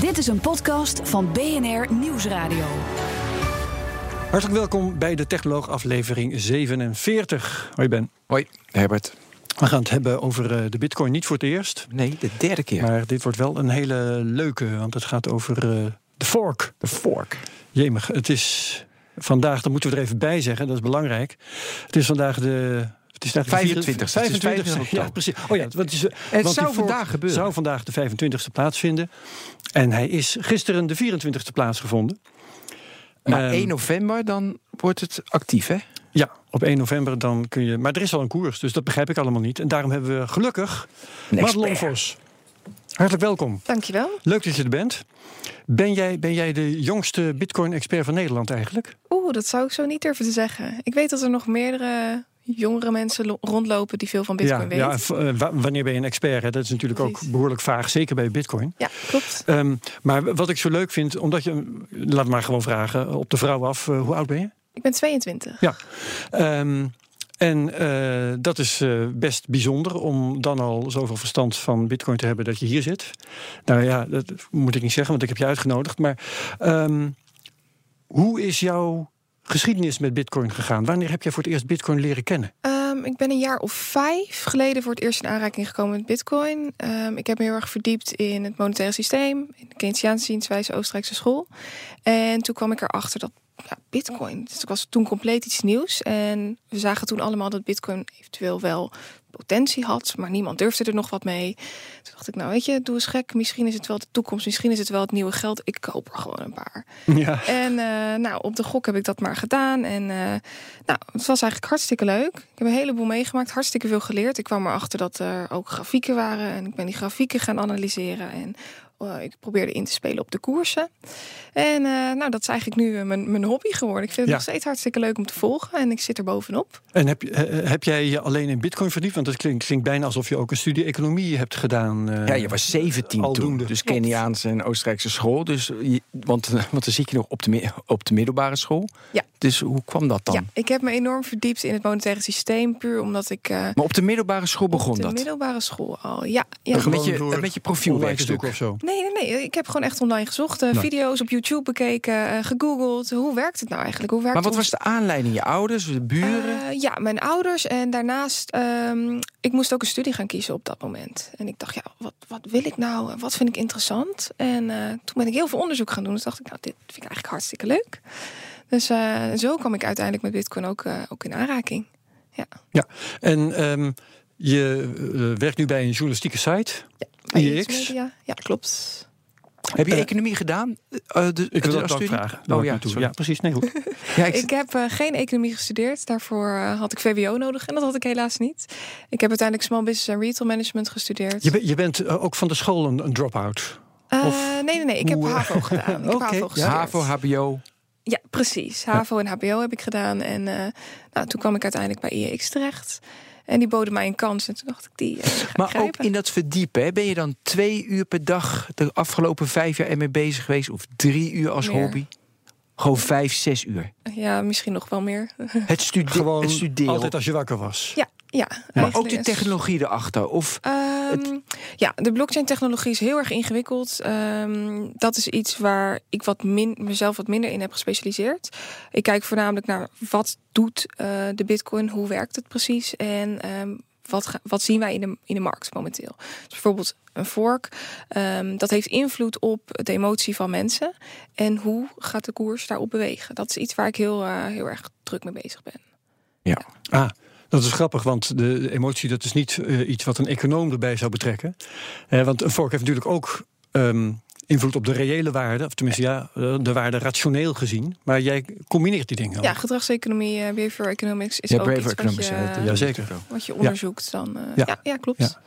Dit is een podcast van BNR Nieuwsradio. Hartelijk welkom bij de Technoloog aflevering 47. Hoi Ben. Hoi, Herbert. We gaan het hebben over eh, de bitcoin niet voor het eerst. Nee, de derde keer. Maar dit wordt wel een hele leuke, want het gaat over eh, de fork. De fork. Jemig, het is vandaag, dat moeten we er even bij zeggen, dat is belangrijk. Het is vandaag de... Het is 25 25 ja, precies. Oh ja, want het, is, het want zou vandaag gebeuren. zou vandaag de 25e plaatsvinden. En hij is gisteren de 24e plaatsgevonden. Maar Ehm, 1 november, dan wordt het actief, hè? Ja, op 1 november dan kun je. Maar er is al een koers, dus dat begrijp ik allemaal niet. En daarom hebben we gelukkig Madelon. Vos. Hartelijk welkom. Dankjewel. Leuk dat je er bent. Ben jij, ben jij de jongste Bitcoin-expert van Nederland eigenlijk? Oeh, dat zou ik zo niet durven te zeggen. Ik weet dat er nog meerdere jongere mensen lo- rondlopen die veel van Bitcoin ja, ja, weten. v- eh, wa- wanneer ben je een expert? Hè? Dat is natuurlijk ook behoorlijk vaag, zeker bij Bitcoin. Ja, klopt. Ehm, maar wat ik zo leuk vind, omdat je, laat maar gewoon vragen, op de vrouw af, eh, hoe oud ben je? Ik ben 22. Ja. Ehm, en eh, dat is eh, best bijzonder om dan al zoveel verstand van Bitcoin te hebben dat je hier zit. Nou ja, dat moet ik niet zeggen, want ik heb je uitgenodigd. Maar ehm, hoe is jouw geschiedenis met Bitcoin gegaan? Wanneer heb jij voor het eerst Bitcoin leren kennen? Ehm, ik ben een jaar of vijf geleden voor het eerst in aanraking gekomen met Bitcoin. Ehm, ik heb me heel erg verdiept in het monetaire systeem, in de Keynesiaanse zienswijze Oostenrijkse school. En toen kwam ik erachter dat ja, Bitcoin, dus het was toen compleet iets nieuws. En we zagen toen allemaal dat Bitcoin eventueel wel potentie had, maar niemand durfde er nog wat mee. Toen dacht ik, nou weet je, doe eens gek. Misschien is het wel de toekomst, misschien is het wel het nieuwe geld. Ik koop er gewoon een paar. Ja. En eh, nou, op de gok heb ik dat maar gedaan. En eh, nou, het was eigenlijk hartstikke leuk. Ik heb een heleboel meegemaakt, hartstikke veel geleerd. Ik kwam erachter dat er ook grafieken waren. En ik ben die grafieken gaan analyseren. En ik probeerde in te spelen op de koersen. En eh, nou, dat is eigenlijk nu eh, mijn, mijn hobby geworden. Ik vind het Ja. nog steeds hartstikke leuk om te volgen. En ik zit er bovenop. En heb, je- eh, heb jij je alleen in Bitcoin verdiept? Want het klinkt, klinkt bijna alsof je ook een studie economie hebt gedaan. eh, Ja, je was 17 aldoende. toen. Dus Keniaanse en Oostenrijkse school. Dus, want, want dan zit je nog op de, op de middelbare school. Ja. Dus hoe kwam dat dan? Ja, ik heb me enorm verdiept in het monetaire systeem. Puur omdat ik eh, Maar op de middelbare school begon op de dat? middelbare school al. Ja, ja. Een beetje, door een beetje profielwerkstuk. of zo. Nee, nee, nee. Ik heb gewoon echt online gezocht. eh. Video's op YouTube bekeken, eh, gegoogeld. Hoe werkt het nou eigenlijk? Hoe werkt Maar wat ons- was de aanleiding? Je ouders, de buren? Eh, ja, mijn ouders. En daarnaast, ehm, ik moest ook een studie gaan kiezen op dat moment. En ik dacht, ja, wat, wat wil ik nou? Wat vind ik interessant? En toen ben ik heel veel onderzoek gaan doen. Dus dacht ik, nou, dit vind ik eigenlijk hartstikke leuk. Dus zo kwam ik uiteindelijk met Bitcoin ook, ook in aanraking. Ja. Ja, en ehm, je eh, werkt nu bij een journalistieke site. IEX? IEX Media. Ja, klopt. Heb je eh, economie gedaan? Eh, de, Ik wil de dat ook studie? vragen. Daar Oh ja, ja, precies. Nee, goed. Ja, ik, Ik heb geen economie gestudeerd. Daarvoor had ik VWO nodig. En dat had ik helaas niet. Ik heb uiteindelijk Small Business en Retail Management gestudeerd. Je, ben- je bent ook van de school een, een drop-out. Eh, of nee, nee, nee. Ik heb hoe, HAVO gedaan. Ik heb Oké, HAVO ja. HBO. Ja, precies. HAVO en HBO heb ik gedaan. En eh, nou, toen kwam ik uiteindelijk bij IEX terecht. En die boden mij een kans. En toen dacht ik, die eh, Maar ook in dat verdiepen, hè, ben je dan twee uur per dag de afgelopen vijf jaar ermee bezig geweest? Of drie uur als Meer. hobby? Gewoon vijf, zes uur. Ja, misschien nog wel meer. Het, stude Gewoon het studeren. altijd als je wakker was. ja, ja. maar ook de is- technologie erachter. Of Ehm, Ja, de blockchain-technologie is heel erg ingewikkeld. Ehm, dat is iets waar ik wat min, mezelf wat minder in heb gespecialiseerd. Ik kijk voornamelijk naar wat doet eh, de Bitcoin, hoe werkt het precies en ehm, wat, ga- wat zien wij in de, in de markt momenteel. Dus bijvoorbeeld een fork, ehm, dat heeft invloed op de emotie van mensen en hoe gaat de koers daarop bewegen. Dat is iets waar ik heel, eh, heel erg druk mee bezig ben. ja. Ah, dat is grappig, want de, emotie dat is niet eh, iets wat een econoom erbij zou betrekken. Eh, want een fork heeft natuurlijk ook ehm, invloed op de reële waarde, of tenminste ja, eh, de waarde rationeel gezien. Maar jij combineert die dingen. Ja, ook. gedragseconomie, eh, behavioral economics is Ja, ook behavioral iets wat economics, je, ja, Jazeker. wat je onderzoekt. Dan, eh, Ja. ja. Ja, klopt. Ja.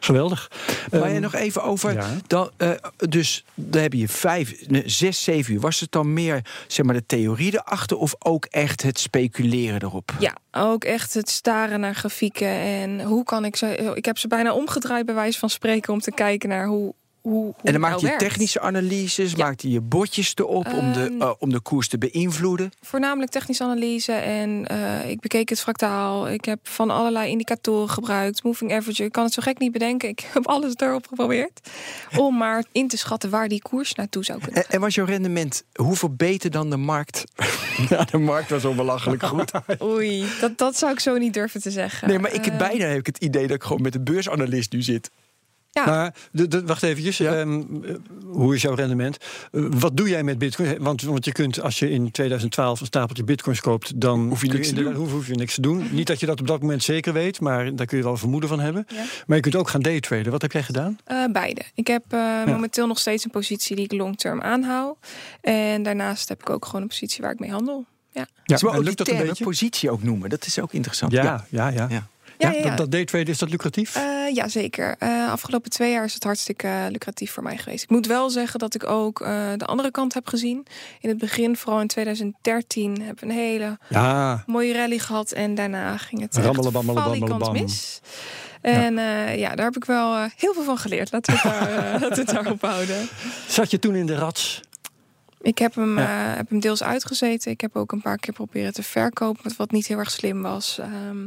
Geweldig. Maar Ehm, nog even over. ja. Dan, eh, dus dan heb je vijf, zes, zeven uur. Was het dan meer zeg maar, de theorie erachter of ook echt het speculeren erop? Ja, ook echt het staren naar grafieken. En hoe kan ik ze. Ik heb ze bijna omgedraaid, bij wijze van spreken, om te kijken naar hoe. Hoe, hoe En dan het maak nou je technische analyses, Ja. maak je je bordjes erop om, de, Ehm, eh, om de koers te beïnvloeden. Voornamelijk technische analyse. En eh, ik bekeek het fractaal. Ik heb van allerlei indicatoren gebruikt. Moving average. Ik kan het zo gek niet bedenken. Ik heb alles erop geprobeerd. Om maar in te schatten waar die koers naartoe zou kunnen. En, en was jouw rendement hoeveel beter dan de markt? ja, de markt was zo belachelijk goed. Oei, dat, dat zou ik zo niet durven te zeggen. Nee, maar ik heb Eh, bijna heb ik het idee dat ik gewoon met een beursanalist nu zit. Ja, Maar de, de- wacht eventjes. Ja. ehm, eh, hoe is jouw rendement? Eh, wat doe jij met bitcoin? Want, want je kunt, als je in 2012 een stapeltje bitcoins koopt, dan Hoef je niks te doen. Hoef, hoef je niks te doen. Niet dat je dat op dat moment zeker weet, maar daar kun je wel een vermoeden van hebben. Ja. Maar je kunt ook gaan daytraden. Wat heb jij gedaan? Eh, beide. Ik heb eh, momenteel nog steeds een positie die ik long-term aanhoud. En daarnaast heb ik ook gewoon een positie waar ik mee handel. Ja, Ja, en ook lukt die dat een beetje? positie ook noemen? Dat is ook interessant. Ja, ja, ja. Ja. ja. Dat, dat daytraden, is dat lucratief? Eh, ja zeker. Eh, afgelopen twee jaar is het hartstikke eh, lucratief voor mij geweest. Ik moet wel zeggen dat ik ook de andere kant heb gezien. In het begin, vooral in 2013, heb ik een hele ja, mooie rally gehad. En daarna ging het Rammelen, bammelen, bammelen, bam. mis. En ja. ja, daar heb ik wel heel veel van geleerd. Laten we het, daar, laten we het daarop houden. zat je toen in de rats? Ik heb hem, heb hem deels uitgezeten. Ik heb ook een paar keer proberen te verkopen, wat- wat niet heel erg slim was. Ehm,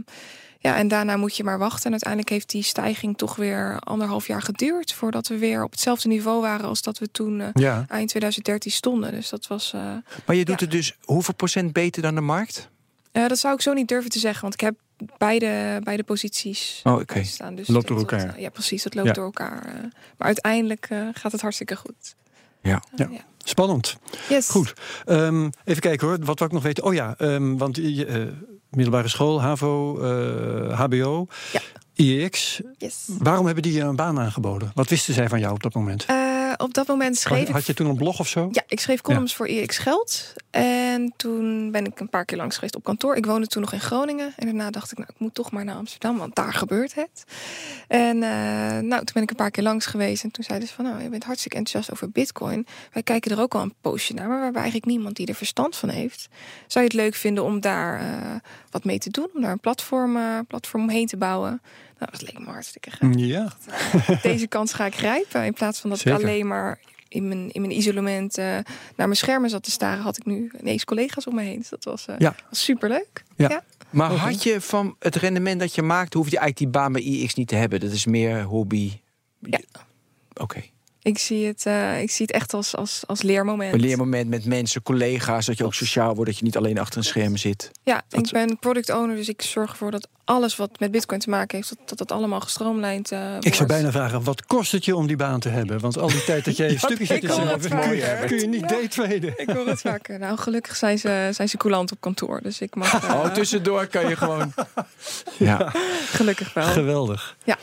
ja, en daarna moet je maar wachten. En uiteindelijk heeft die stijging toch weer anderhalf jaar geduurd... voordat we weer op hetzelfde niveau waren als dat we toen eh, Ja. eind 2013 stonden. Dus dat was... eh, Maar je doet Ja. het dus hoeveel procent beter dan de markt? eh, dat zou ik zo niet durven te zeggen, want ik heb beide, beide posities Oh, oké. staan. Dus Loopt door dat- elkaar. ja, precies. Dat loopt Ja. door elkaar. eh. maar uiteindelijk eh, gaat het hartstikke goed. Ja. Ja. Spannend. Yes. Goed. Ehm, even kijken hoor. Wat wil ik nog weten? Oh ja, ehm, want je, eh, middelbare school, HAVO, eh, HBO, Ja. IEX. Yes. Waarom hebben die je een baan aangeboden? Wat wisten zij van jou op dat moment? Eh, op dat moment schreef Had, ik had je toen een blog of zo? Ja, ik schreef columns voor EX Geld. En toen ben ik een paar keer langs geweest op kantoor. Ik woonde toen nog in Groningen. En daarna dacht ik, nou, ik moet toch maar naar Amsterdam, want daar gebeurt het. En eh, nou, toen ben ik een paar keer langs geweest. En toen zeiden ze van, nou, je bent hartstikke enthousiast over bitcoin. Wij kijken er ook al een poosje naar, maar we hebben eigenlijk niemand die er verstand van heeft. Zou je het leuk vinden om daar eh, wat mee te doen? Om daar een platform, eh, platform omheen te bouwen? Nou, dat leek me hartstikke gaaf Ja. deze kans ga ik grijpen. In plaats van dat Zeker. ik alleen maar in mijn, in mijn isolement eh, naar mijn schermen zat te staren, had ik nu ineens collega's om me heen. Dus dat was, eh Ja. was superleuk. Ja. Ja. Maar had je van het rendement dat je maakt, hoef je eigenlijk die baan bij IX niet te hebben. Dat is meer hobby. Ja. Oké. Ik, zie het, eh, ik zie het echt als, als, als leermoment. Een leermoment met mensen, collega's, dat je ook sociaal wordt, dat je niet alleen achter een scherm zit. Ja, ik ben product owner, dus ik zorg ervoor dat alles wat met bitcoin te maken heeft, dat dat, dat allemaal gestroomlijnd eh Ik zou wordt. bijna vragen, wat kost het je om die baan te hebben? Want al die tijd dat jij stukjes zit te schrijven, kun je, vaker. kun je niet Ja. daytraden. Ik hoor het vaker. Nou, gelukkig zijn ze, zijn ze coulant op kantoor. Dus ik mag eh, Oh, tussendoor kan je gewoon. Ja. gelukkig wel. Geweldig. Ja.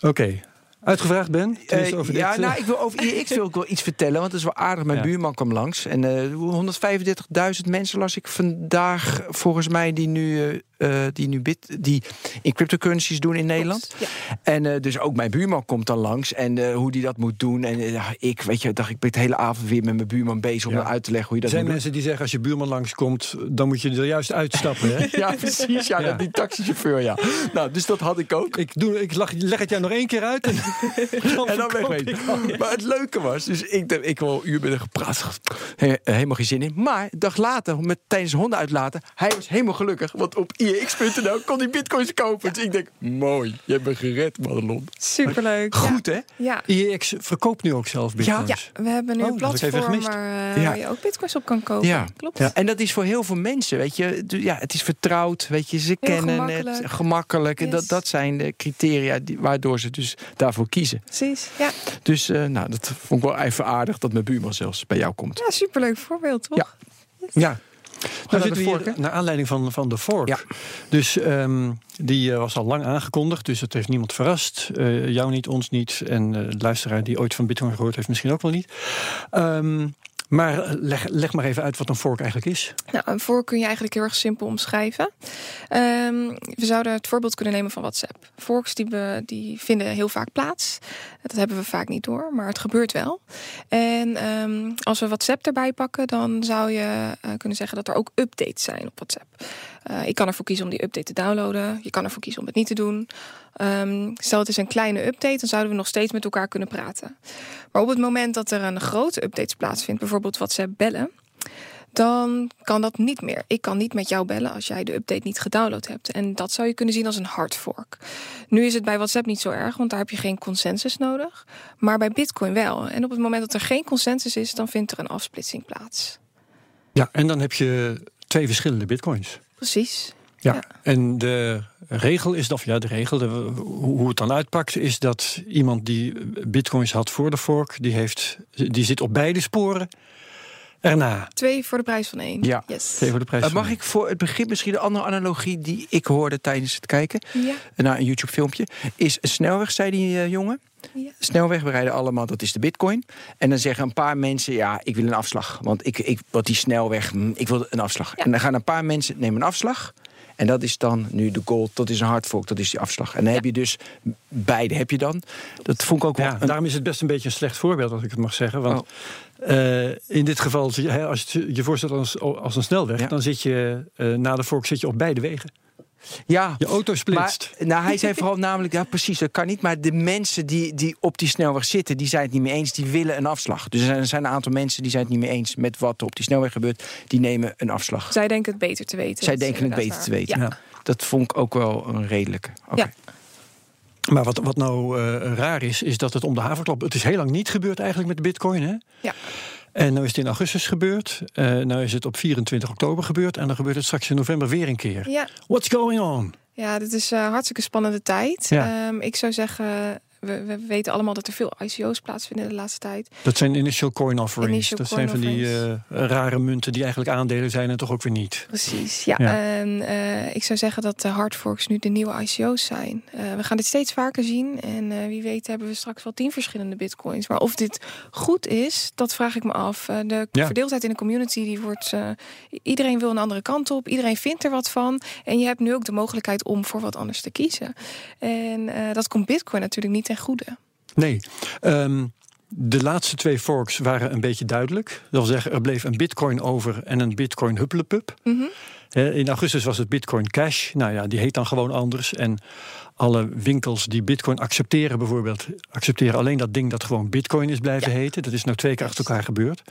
Oké. Uitgevraagd Ben? Eh, over ja, dit, eh, nou, ik wil over IX wil ik wel iets vertellen, want het is wel aardig. Mijn Ja. buurman kwam langs en eh 135.000 mensen las ik vandaag volgens mij die nu, eh, eh, die nu bit, die in cryptocurrencies doen in Nederland. Ja. En eh, dus ook mijn buurman komt dan langs en eh, hoe die dat moet doen. En ik, weet je, dacht ik ben de hele avond weer met mijn buurman bezig om Ja. uit te leggen hoe je er dat zijn moet mensen die zeggen, als je buurman langskomt, dan moet je er juist uitstappen. Hè? Ja, precies. Ja, Ja. die taxichauffeur, ja. Nou, dus dat had ik ook. Ik, doe, ik leg het jou nog één keer uit. En, En dan wegwezen. Maar het leuke was, dus ik, dacht, ik wil een uur met hem gepraat. He- helemaal geen zin in. Maar een dag later, met, tijdens honden uitlaten, hij was helemaal gelukkig. Want op ix.nl kon hij bitcoins kopen. Dus ik denk, mooi, je hebt me gered, Madelon. Superleuk. Goed, hè? Ja. IEX verkoopt nu ook zelf bitcoins. Ja, we hebben nu Oh, een even platform waar, eh, Ja. waar je ook bitcoins op kan kopen. Ja. Klopt. Ja. En dat is voor heel veel mensen, weet je. Ja, het is vertrouwd, weet je. Ze kennen gemakkelijk. het, gemakkelijk. En Yes. dat, dat zijn de criteria die, waardoor ze dus daarvoor kiezen. Precies. Ja. Dus eh, nou, dat vond ik wel even aardig dat mijn buurman zelfs bij jou komt. ja, superleuk voorbeeld, toch? Ja. Ja. Nou, naar zitten we hier naar aanleiding van, van de fork. Ja. Dus ehm, die eh, was al lang aangekondigd, dus het heeft niemand verrast. Eh, jou niet, ons niet. En eh, de luisteraar die ooit van Bitcoin gehoord heeft, misschien ook wel niet. Ehm, Maar eh, leg, leg maar even uit wat een fork eigenlijk is. Nou, een fork kun je eigenlijk heel erg simpel omschrijven. Ehm, we zouden het voorbeeld kunnen nemen van WhatsApp. Forks die, we, die vinden heel vaak plaats. Dat hebben we vaak niet door, maar het gebeurt wel. En ehm, als we WhatsApp erbij pakken, dan zou je eh, kunnen zeggen dat er ook updates zijn op WhatsApp. Uh, ik kan ervoor kiezen om die update te downloaden. Je kan ervoor kiezen om het niet te doen. Um, stel het is een kleine update, dan zouden we nog steeds met elkaar kunnen praten. Maar op het moment dat er een grote update plaatsvindt, bijvoorbeeld WhatsApp bellen, dan kan dat niet meer. Ik kan niet met jou bellen als jij de update niet gedownload hebt. En dat zou je kunnen zien als een hard fork. Nu is het bij WhatsApp niet zo erg, want daar heb je geen consensus nodig. Maar bij Bitcoin wel. En op het moment dat er geen consensus is, dan vindt er een afsplitsing plaats. Ja, en dan heb je twee verschillende bitcoins. Precies. Ja, ja. en de regel is, of ja, de regel, de, hoe het dan uitpakt, is dat iemand die bitcoins had voor de fork, die, heeft, die zit op beide sporen erna. Twee voor de prijs van één. Ja, yes. twee voor de prijs Uh, van mag ik voor het begin misschien de andere analogie die ik hoorde tijdens het kijken Ja. naar een YouTube-filmpje? Is een snelweg, zei die eh, jongen. Ja. Snelweg, we rijden allemaal, dat is de bitcoin. En dan zeggen een paar mensen, ja, ik wil een afslag. Want ik, ik, wat die snelweg, hm, ik wil een afslag. Ja. En dan gaan een paar mensen nemen een afslag. En dat is dan nu de gold, dat is een hard fork, dat is die afslag. En dan heb je dus beide, heb je dan. Dat vond ik ook wel... Ja, een- daarom is het best een beetje een slecht voorbeeld, als ik het mag zeggen. Want Oh. eh, in dit geval, als je het je voorstelt als, als een snelweg, dan zit je eh, na de fork zit je op beide wegen. Ja, Je auto splitst. Maar, nou, hij zei vooral namelijk, ja precies, dat kan niet. Maar de mensen die, die op die snelweg zitten, die zijn het niet mee eens. Die willen een afslag. Dus er zijn, er zijn een aantal mensen die zijn het niet mee eens met wat er op die snelweg gebeurt. Die nemen een afslag. Zij denken het beter te weten. Zij denken het beter te weten. Ja. Dat vond ik ook wel een redelijke. Oké. Ja. Maar wat, wat nou eh, raar is, is dat het om de haverklap... Het is heel lang niet gebeurd eigenlijk met de bitcoin, hè? Ja. En nu is het in augustus gebeurd. eh nu is het op 24 oktober gebeurd. En dan gebeurt het straks in november weer een keer. Ja. What's going on? Ja, dit is een hartstikke spannende tijd. Ja. Ehm, ik zou zeggen, we, we weten allemaal dat er veel ICO's plaatsvinden de laatste tijd. Dat zijn initial coin offerings. Initial dat coin zijn van die eh, rare munten die eigenlijk aandelen zijn en toch ook weer niet. Precies, ja. Ja. En eh, ik zou zeggen dat de hardforks nu de nieuwe ICO's zijn. Eh, we gaan dit steeds vaker zien. En eh, wie weet hebben we straks wel tien verschillende bitcoins. Maar of dit goed is, dat vraag ik me af. Eh, de Ja. verdeeldheid in de community, die wordt... eh, iedereen wil een andere kant op. Iedereen vindt er wat van. En je hebt nu ook de mogelijkheid om voor wat anders te kiezen. En eh, dat komt bitcoin natuurlijk niet ten goede. Nee. Ehm, de laatste twee forks waren een beetje duidelijk. Dat wil zeggen, er bleef een bitcoin over en een bitcoin huppelepup. Mhm. In augustus was het Bitcoin Cash. Nou ja, die heet dan gewoon anders. En alle winkels die Bitcoin accepteren, bijvoorbeeld, accepteren alleen dat ding dat gewoon Bitcoin is blijven Ja. heten. Dat is nou twee keer achter elkaar gebeurd.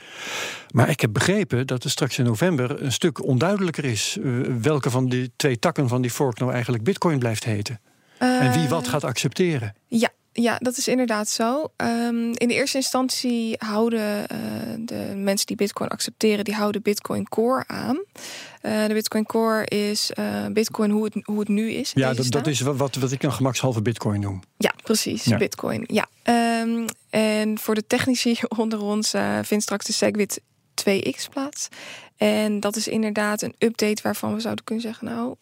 Maar ik heb begrepen dat er straks in november een stuk onduidelijker is eh, welke van die twee takken van die fork nou eigenlijk Bitcoin blijft heten. En wie wat Eh, gaat accepteren. Ja, ja, dat is inderdaad zo. Ehm, in de eerste instantie houden eh, de mensen die Bitcoin accepteren, die houden Bitcoin Core aan. Eh, de Bitcoin Core is eh, Bitcoin hoe het, hoe het nu is. Ja, dat, dat is wat, wat ik een gemakshalve Bitcoin noem. Ja, precies. Ja. Bitcoin. Ja. Ehm, en voor de technici onder ons vindt straks de Segwit 2x plaats. En dat is inderdaad een update waarvan we zouden kunnen zeggen: Nou,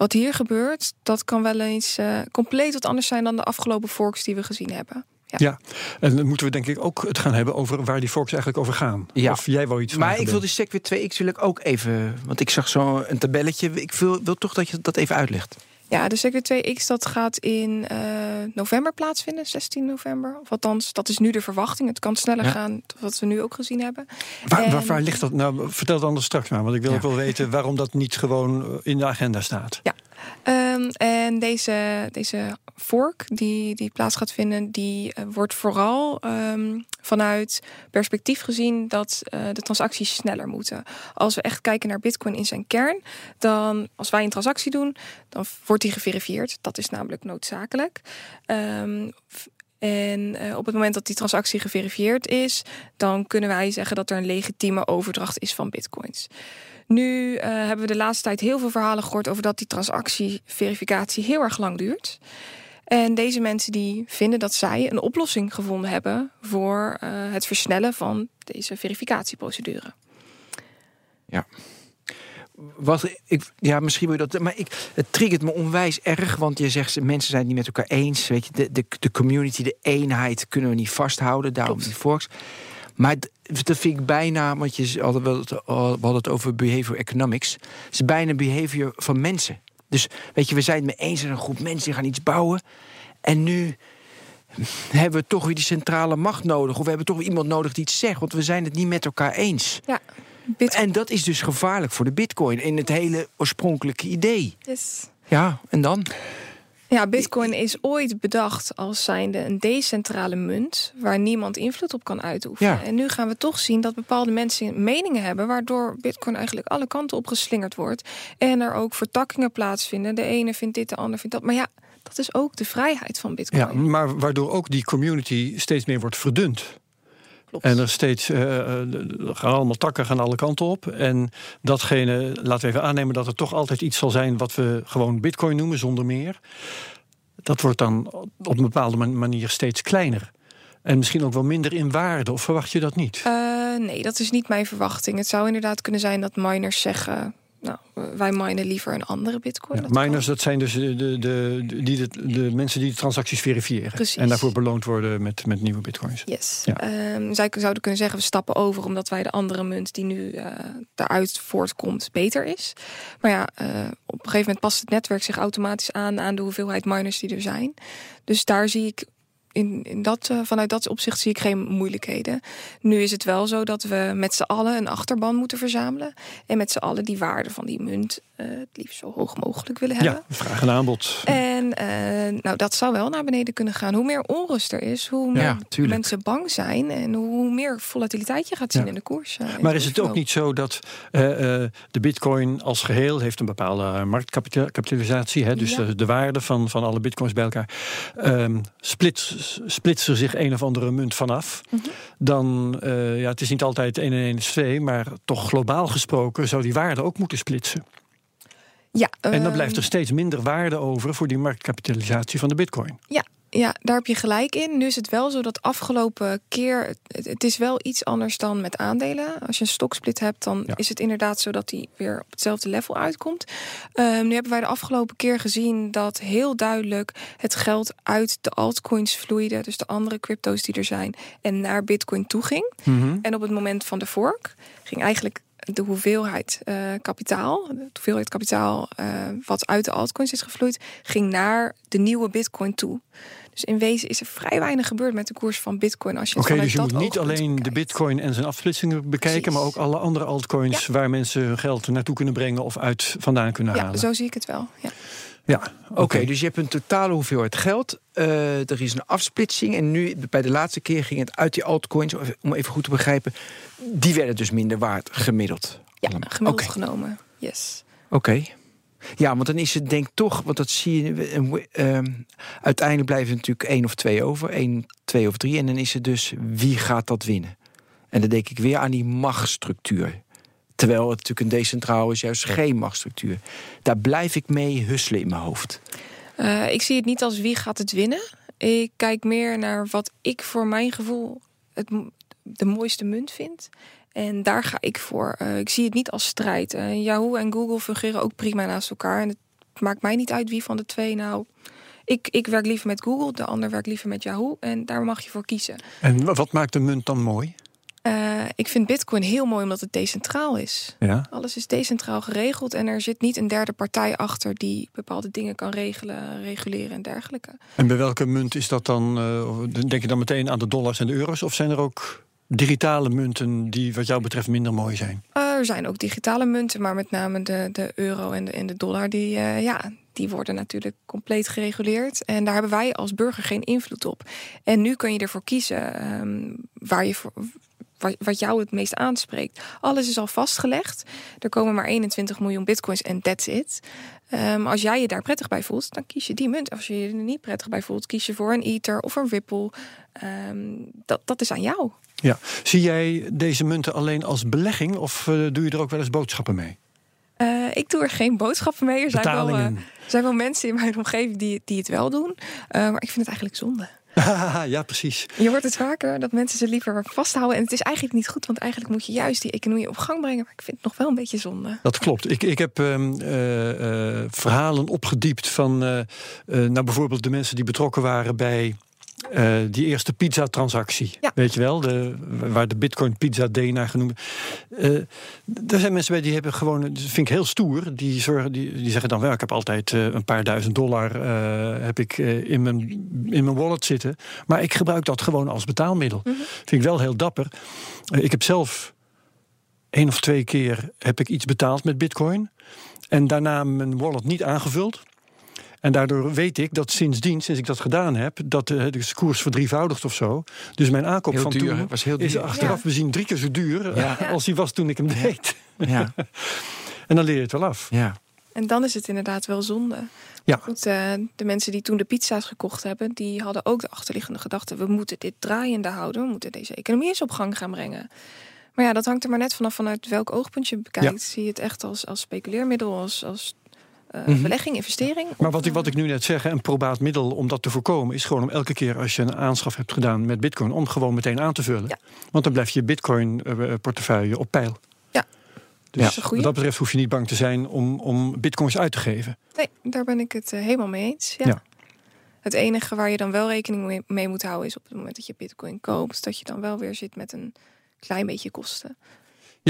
wat hier gebeurt, dat kan wel eens eh, compleet wat anders zijn dan de afgelopen forks die we gezien hebben. Ja. Ja, en dan moeten we denk ik ook het gaan hebben over waar die forks eigenlijk over gaan. Ja. Of jij wou iets Maar ik wil SEC weer 2x wil ik ook even... Want ik zag zo een tabelletje. Ik wil, wil toch dat je dat even uitlegt. Ja, de Segwit 2X dat gaat in eh, november plaatsvinden, 16 november. Of althans, dat is nu de verwachting. Het kan sneller Ja. gaan wat we nu ook gezien hebben. Waar, En- waar, waar ligt dat? Nou, vertel het anders straks maar. Want ik wil Ja. ook wel weten waarom dat niet gewoon eh, in de agenda staat. Ehm, en deze, deze fork die, die plaats gaat vinden, die eh, wordt vooral ehm, vanuit perspectief gezien dat eh, de transacties sneller moeten. Als we echt kijken naar Bitcoin in zijn kern, dan als wij een transactie doen, dan wordt die geverifieerd. Dat is namelijk noodzakelijk. Ehm, en eh, op het moment dat die transactie geverifieerd is, dan kunnen wij zeggen dat er een legitieme overdracht is van bitcoins. Nu eh, hebben we de laatste tijd heel veel verhalen gehoord over dat die transactieverificatie heel erg lang duurt. En deze mensen die vinden dat zij een oplossing gevonden hebben voor eh, het versnellen van deze verificatieprocedure. Wat ik, ja, misschien wil je dat. Maar ik, het triggert me onwijs erg. Want je zegt, mensen zijn het niet met elkaar eens. Weet je, de, de, de community, de eenheid kunnen we niet vasthouden. Daarom Klopt. die forks. Maar dat vind ik bijna, want je hadden we, hadden het over behavior economics. Het is bijna behavior van mensen. Dus weet je, we zijn het mee eens dat een groep mensen die gaan iets bouwen. En nu hebben we toch weer die centrale macht nodig. Of we hebben toch weer iemand nodig die iets zegt. Want we zijn het niet met elkaar eens. Ja, Bitcoin. En dat is dus gevaarlijk voor de bitcoin. In het hele oorspronkelijke idee. Yes. Ja, en dan? Ja, Bitcoin is ooit bedacht als zijnde een decentrale munt waar niemand invloed op kan uitoefenen. Ja. En nu gaan we toch zien dat bepaalde mensen meningen hebben, waardoor Bitcoin eigenlijk alle kanten op geslingerd wordt. En er ook vertakkingen plaatsvinden. De ene vindt dit, de ander vindt dat. Maar ja, dat is ook de vrijheid van Bitcoin. Ja, maar waardoor ook die community steeds meer wordt verdund. Klopt. En er steeds eh, eh, gaan allemaal takken gaan alle kanten op. En datgene, laten we even aannemen dat er toch altijd iets zal zijn wat we gewoon bitcoin noemen, zonder meer. Dat wordt dan op een bepaalde man- manier steeds kleiner. En misschien ook wel minder in waarde, of verwacht je dat niet? Eh, nee, dat is niet mijn verwachting. Het zou inderdaad kunnen zijn dat miners zeggen. Nou, wij minen liever een andere bitcoin. Ja, Dat kan. miners, dat zijn dus de, de, de, die de, de mensen die de transacties verifiëren. Precies. En daarvoor beloond worden met, met nieuwe bitcoins. Yes. Ja. Ehm, zij zouden kunnen zeggen, we stappen over omdat wij de andere munt die nu eh daaruit voortkomt beter is. Maar ja, eh, op een gegeven moment past het netwerk zich automatisch aan aan de hoeveelheid miners die er zijn. Dus daar zie ik in, in dat, eh, vanuit dat opzicht zie ik geen moeilijkheden. Nu is het wel zo dat we met z'n allen een achterban moeten verzamelen. En met z'n allen die waarde van die munt het liefst zo hoog mogelijk willen hebben. Ja, vraag en aanbod. En eh, nou, dat zou wel naar beneden kunnen gaan. Hoe meer onrust er is, hoe meer Ja, mensen bang zijn en hoe meer volatiliteit je gaat zien Ja. in de koers. eh, in Maar is het ook niet zo dat eh, eh, de bitcoin als geheel heeft een bepaalde marktkapitalisatie, hè, dus Ja. de, de waarde van, van alle bitcoins bij elkaar, ehm splits, splitst er zich een of andere munt vanaf, Mhm. dan, eh, ja, het is niet altijd 1 en 1 is 2, maar toch globaal gesproken zou die waarde ook moeten splitsen. Ja, En dan ehm, blijft er steeds minder waarde over voor die marktkapitalisatie van de bitcoin. Ja, ja, daar heb je gelijk in. Nu is het wel zo dat afgelopen keer... Het, het is wel iets anders dan met aandelen. Als je een stoksplit hebt, dan Ja. is het inderdaad zo... dat die weer op hetzelfde level uitkomt. Ehm, nu hebben wij de afgelopen keer gezien... dat heel duidelijk het geld uit de altcoins vloeide... dus de andere crypto's die er zijn... en naar bitcoin toe ging. En op het moment van de fork ging eigenlijk de hoeveelheid eh, kapitaal, de hoeveelheid kapitaal eh, wat uit de altcoins is gevloeid, ging naar de nieuwe bitcoin toe. Dus in wezen is er vrij weinig gebeurd met de koers van bitcoin. Als je het Oké, dus je dat moet niet alleen de bitcoin en zijn afsplitsingen bekijken, Precies. maar ook alle andere altcoins waar mensen hun geld naartoe kunnen brengen of uit vandaan kunnen Ja, halen. zo zie ik het wel. Ja. Ja, Oké, dus je hebt een totale hoeveelheid geld. Eh, er is een afsplitsing. En nu, bij de laatste keer, ging het uit die altcoins. Om even goed te begrijpen. Die werden dus minder waard gemiddeld. Ja, Allemaal. gemiddeld genomen. Yes. Oké. Ja, want dan is het denk ik toch, want dat zie je. eh, ehm, uiteindelijk blijven er natuurlijk één of twee over, één, twee of drie. En dan is het dus wie gaat dat winnen? En dan denk ik weer aan die machtsstructuur. Terwijl het natuurlijk een decentraal is, juist geen machtsstructuur. Daar blijf ik mee husselen in mijn hoofd. Eh, ik zie het niet als wie gaat het winnen. Ik kijk meer naar wat ik voor mijn gevoel het, de mooiste munt vind. En daar ga ik voor. Eh, ik zie het niet als strijd. Eh, Yahoo en Google fungeren ook prima naast elkaar. En het maakt mij niet uit wie van de twee nou. Ik, ik werk liever met Google, de ander werkt liever met Yahoo. En daar mag je voor kiezen. En wa- wat maakt de munt dan mooi? Eh, ik vind Bitcoin heel mooi omdat het decentraal is. Ja. Alles is decentraal geregeld en er zit niet een derde partij achter die bepaalde dingen kan regelen, reguleren en dergelijke. En bij welke munt is dat dan? eh, denk je dan meteen aan de dollars en de euro's? Of zijn er ook digitale munten die wat jou betreft minder mooi zijn? Uh, er zijn ook digitale munten, maar met name de, de euro en de, en de dollar, die, uh, ja, die worden natuurlijk compleet gereguleerd. En daar hebben wij als burger geen invloed op. En nu kun je ervoor kiezen um, waar je voor, wat jou het meest aanspreekt. Alles is al vastgelegd. Er komen maar 21 miljoen bitcoins en that's it. Um, als jij je daar prettig bij voelt, dan kies je die munt. Als je je er niet prettig bij voelt, kies je voor een Ether of een Ripple. Um, dat, dat is aan jou. Ja. Zie jij deze munten alleen als belegging of uh, doe je er ook wel eens boodschappen mee? Uh, ik doe er geen boodschappen mee. Er zijn wel, uh, er zijn wel mensen in mijn omgeving die, die het wel doen. Maar ik vind het eigenlijk zonde. ja, precies. Je hoort het vaker dat mensen ze liever vasthouden. En het is eigenlijk niet goed, want eigenlijk moet je juist die economie op gang brengen. Maar ik vind het nog wel een beetje zonde. Dat klopt. Ik, ik heb um, uh, verhalen opgediept van uh, nou bijvoorbeeld de mensen die betrokken waren bij eh, die eerste pizza-transactie. Ja. Weet je wel, de, waar de Bitcoin Pizza Day naar genoemd. Eh er zijn mensen bij die hebben gewoon, dat vind ik heel stoer. Die, zorgen, die, die zeggen dan wel, ik heb altijd eh, een paar duizend dollar heb ik, in, mijn, in mijn wallet zitten. Maar ik gebruik dat gewoon als betaalmiddel. Vind ik wel heel dapper. Ik heb zelf één of twee keer heb ik iets betaald met Bitcoin. En daarna mijn wallet niet aangevuld. En daardoor weet ik dat sindsdien, sinds ik dat gedaan heb, dat de, de koers verdrievoudigd of zo. Dus mijn aankoop Heel van duur, toen Was heel is duur. achteraf Ja. bezien drie keer zo duur Ja. eh, als die was toen ik hem deed. Ja, En dan leer je het wel af. ja. En dan is het inderdaad wel zonde. Ja. Goed, eh, de mensen die toen de pizza's gekocht hebben, die hadden ook de achterliggende gedachte: we moeten dit draaiende houden, we moeten deze economie eens op gang gaan brengen. Maar ja, dat hangt er maar net vanaf vanuit welk oogpunt je bekijkt. Zie je het echt als, als speculeermiddel, als, als eh, Mhm. belegging, investering? Maar Of, wat ik, wat ik nu net zeg, een probaat middel om dat te voorkomen, is gewoon om elke keer als je een aanschaf hebt gedaan met Bitcoin, om gewoon meteen aan te vullen. Ja. Want dan blijft je Bitcoin-portefeuille op peil. Ja. Dus wat dat betreft hoef je niet bang te zijn om, om Bitcoins uit te geven. Nee, daar ben ik het eh, helemaal mee eens. Ja. Ja. Het enige waar je dan wel rekening mee moet houden is op het moment dat je bitcoin koopt, dat je dan wel weer zit met een klein beetje kosten.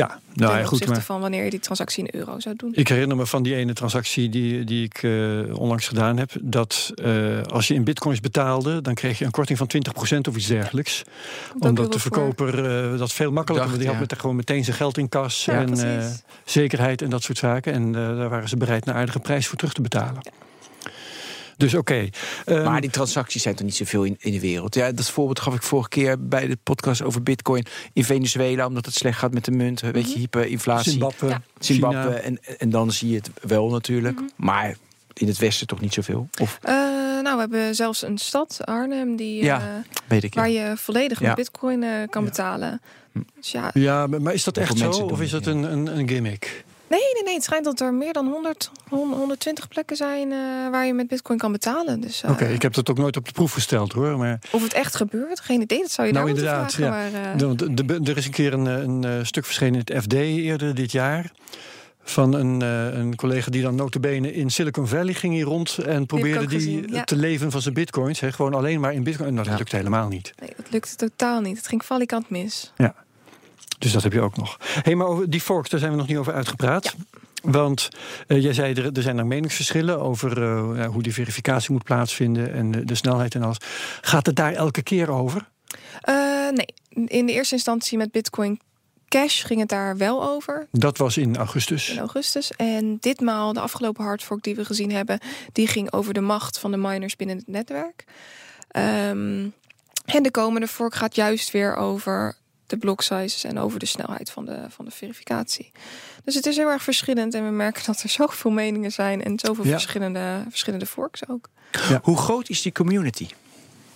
Ja, nou ten ja, goed. opzichte Maar van wanneer je die transactie in euro zou doen. ik herinner me van die ene transactie die, die ik eh, onlangs gedaan heb. Dat eh, als je in bitcoins betaalde, dan kreeg je een korting van 20% of iets dergelijks. Omdat de verkoper eh, dat veel makkelijker, Dacht, want die had ja. met gewoon meteen zijn geld in kas. Ja, en eh, zekerheid en dat soort zaken. En eh, daar waren ze bereid een aardige prijs voor terug te betalen. Dus oké. Ehm, Maar die transacties zijn toch niet zoveel in, in de wereld. Ja, dat voorbeeld gaf ik vorige keer bij de podcast over Bitcoin in Venezuela, omdat het slecht gaat met de munt. Weet je, hyperinflatie. Zimbabwe, Ja. Zimbabwe. China. En, en dan zie je het wel natuurlijk. Maar in het Westen toch niet zoveel? Of Eh, nou, we hebben zelfs een stad, Arnhem, die, Ja, eh, weet ik ja. waar je volledig Ja. met bitcoin eh, kan Ja. betalen. Dus ja, Ja, maar is dat echt zo? Of is het, dat een, een gimmick? Nee, nee, nee. Het schijnt dat er meer dan 100, 100 120 plekken zijn eh, waar je met bitcoin kan betalen. Dus eh, Oké, ik heb dat ook nooit op de proef gesteld hoor. Maar of het echt gebeurt, geen idee. Dat zou je Nou, daar moeten inderdaad, vragen. Maar, eh, de- de- de- er is een keer een, een, stuk verschenen in het FD eerder dit jaar. Van een, een collega die dan notabene in Silicon Valley ging hier rond en probeerde die gezien, ja. te leven van zijn bitcoins. Hè, gewoon alleen maar in bitcoin. En dat Ja. lukt helemaal niet. nee, dat lukte totaal niet. Het ging valikant mis. Dus dat heb je ook nog. hey, maar over die forks, daar zijn we nog niet over uitgepraat. Want eh, jij zei, er, er zijn er meningsverschillen over eh, hoe die verificatie moet plaatsvinden en de, de snelheid en alles. Gaat het daar elke keer over? Eh, nee, in de eerste instantie met bitcoin cash ging het daar wel over. Dat was in augustus. in augustus. En ditmaal, de afgelopen hardfork die we gezien hebben, die ging over de macht van de miners binnen het netwerk. Ehm, en de komende fork gaat juist weer over de block sizes en over de snelheid van de, van de verificatie. Dus het is heel erg verschillend en we merken dat er zoveel meningen zijn en zoveel Ja. verschillende, verschillende forks ook. Hoe groot is die community?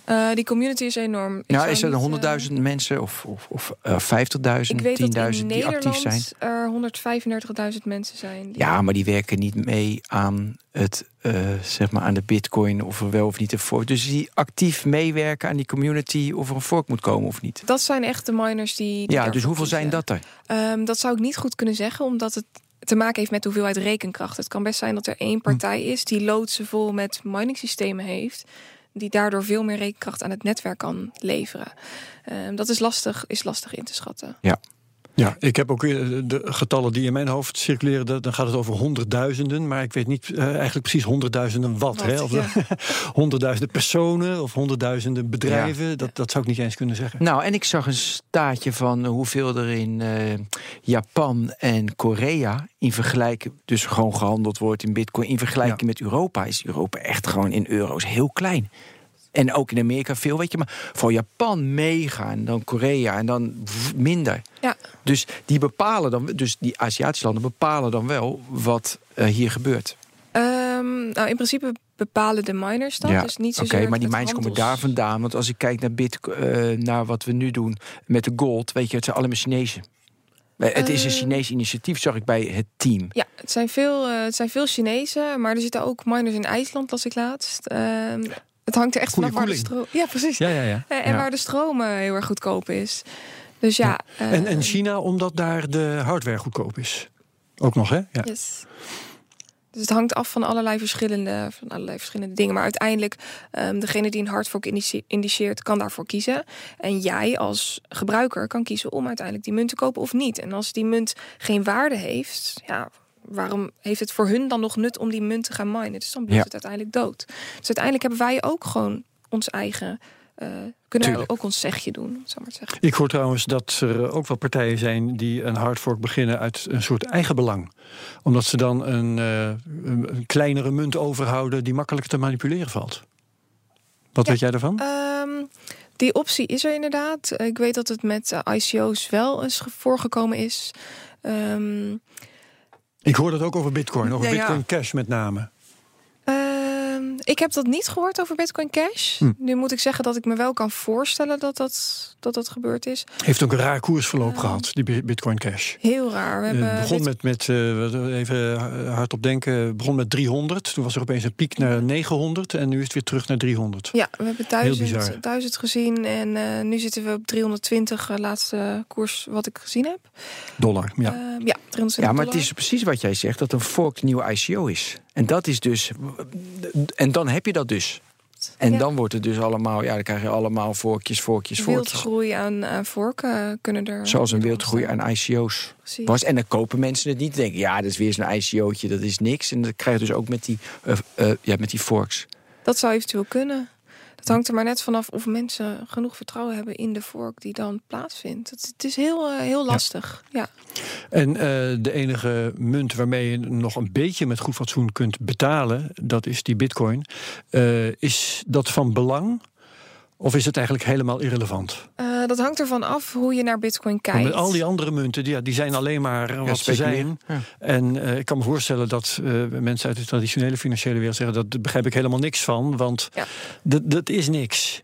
Eh, die community is enorm. Ik Ja, zou is er niet, eh, 100.000 mensen of, of, of eh, 50.000, Ik weet dat 10.000 in die actief zijn? Nederland er 135.000 mensen zijn. Die Ja, maar die werken niet mee aan het, eh, zeg maar aan de bitcoin of er wel of niet een fork. Dus die actief meewerken aan die community of er een fork moet komen of niet. Dat zijn echt de miners die. die Ja, dus hoeveel zijn dat er? Ehm, dat zou ik niet goed kunnen zeggen, omdat het te maken heeft met de hoeveelheid rekenkracht. Het kan best zijn dat er één partij is die loodsen vol met miningssystemen heeft, die daardoor veel meer rekenkracht aan het netwerk kan leveren. Ehm, dat is lastig, is lastig in te schatten. Ja, ik heb ook eh, de getallen die in mijn hoofd circuleren. Dan gaat het over honderdduizenden. Maar ik weet niet eh, eigenlijk precies honderdduizenden wat. Wat, hè? Of ja. honderdduizenden personen of honderdduizenden bedrijven. Dat, dat zou ik niet eens kunnen zeggen. Nou, en ik zag een staatje van hoeveel er in eh, Japan en Korea in vergelijking, dus gewoon gehandeld wordt in bitcoin, in vergelijking Ja. met Europa, is Europa echt gewoon in euro's heel klein. En ook in Amerika veel, weet je, maar voor Japan mega en dan Korea en dan minder. Ja. Dus die bepalen dan, dus die Aziatische landen bepalen dan wel wat eh, hier gebeurt. Ehm, nou, in principe bepalen de miners dat. Ja, dus niet Oké, zozeer maar die mijns komen daar vandaan. Want als ik kijk naar, Bitco- eh, naar wat we nu doen met de gold, weet je, het zijn allemaal Chinezen. Eh, Het is een Eh. Chinees initiatief, zag ik bij het team. Ja, het zijn, veel, het zijn veel Chinezen, maar er zitten ook miners in IJsland, las ik laatst. Ehm, het hangt er echt Goeie vanaf waar de stroom. Ja, precies. Ja, ja, ja. Eh, En Ja. waar de stroom eh, heel erg goedkoop is. Dus ja. En, en eh, China, omdat daar de hardware goedkoop is. Ook nog, hè? Ja. Yes. Dus het hangt af van allerlei verschillende, van allerlei verschillende dingen. Maar uiteindelijk, um, degene die een hardfork indiceert, kan daarvoor kiezen. En jij als gebruiker kan kiezen om uiteindelijk die munt te kopen of niet. En als die munt geen waarde heeft, ja, waarom heeft het voor hun dan nog nut om die munt te gaan minen? Dus dan blijft het uiteindelijk dood. Dus uiteindelijk hebben wij ook gewoon ons eigen uh, kunnen Tuurlijk. ook ons zegje doen, zal maar zeggen. Ik hoor trouwens dat er ook wel partijen zijn die een hardfork beginnen uit een soort eigen belang. Omdat ze dan een, uh, een kleinere munt overhouden die makkelijker te manipuleren valt. Wat weet jij daarvan? Um, die optie is er inderdaad. Ik weet dat het met ICO's wel eens voorgekomen is. Um, ik hoor dat ook over Bitcoin, over ja, Bitcoin Cash met name. Ik heb dat niet gehoord over Bitcoin Cash. Hm. Nu moet ik zeggen dat ik me wel kan voorstellen dat dat, dat, dat gebeurd is. Heeft ook een raar koersverloop gehad, die Bitcoin Cash. Heel raar. We hebben het begon met, met uh, even hardop denken, begon met 300. Toen was er opeens een piek naar 900 en nu is het weer terug naar 300. Ja, we hebben 1000, 1000 gezien en uh, nu zitten we op 320, uh, laatste koers wat ik gezien heb. Dollar, ja. ja, 320 ja, maar het is precies wat jij zegt, dat een fork nieuwe ICO is. En dat is dus. En dan heb je dat dus. En dan wordt het dus allemaal, ja, dan krijg je allemaal vorkjes, vorkjes, vorkjes. Wildgroei aan, aan vorken kunnen er. Zoals een wildgroei aan ICO's was. En dan kopen mensen het niet. Denken, ja, dat is weer zo'n ICO'tje, dat is niks. En dat krijg je dus ook met die, uh, uh, ja, met die forks. Dat zou eventueel kunnen. Het hangt er maar net vanaf of mensen genoeg vertrouwen hebben in de vork die dan plaatsvindt. Het, het is heel, uh, heel lastig. Ja. En uh, de enige munt waarmee je nog een beetje met goed fatsoen kunt betalen, dat is die bitcoin. Uh, is dat van belang? Of is het eigenlijk helemaal irrelevant? Uh, dat hangt ervan af hoe je naar Bitcoin kijkt. met al die andere munten, die, ja, die zijn alleen maar wat ze zijn. Ja. En uh, ik kan me voorstellen dat uh, mensen uit de traditionele financiële wereld zeggen: dat begrijp ik helemaal niks van, want ja. dat is niks.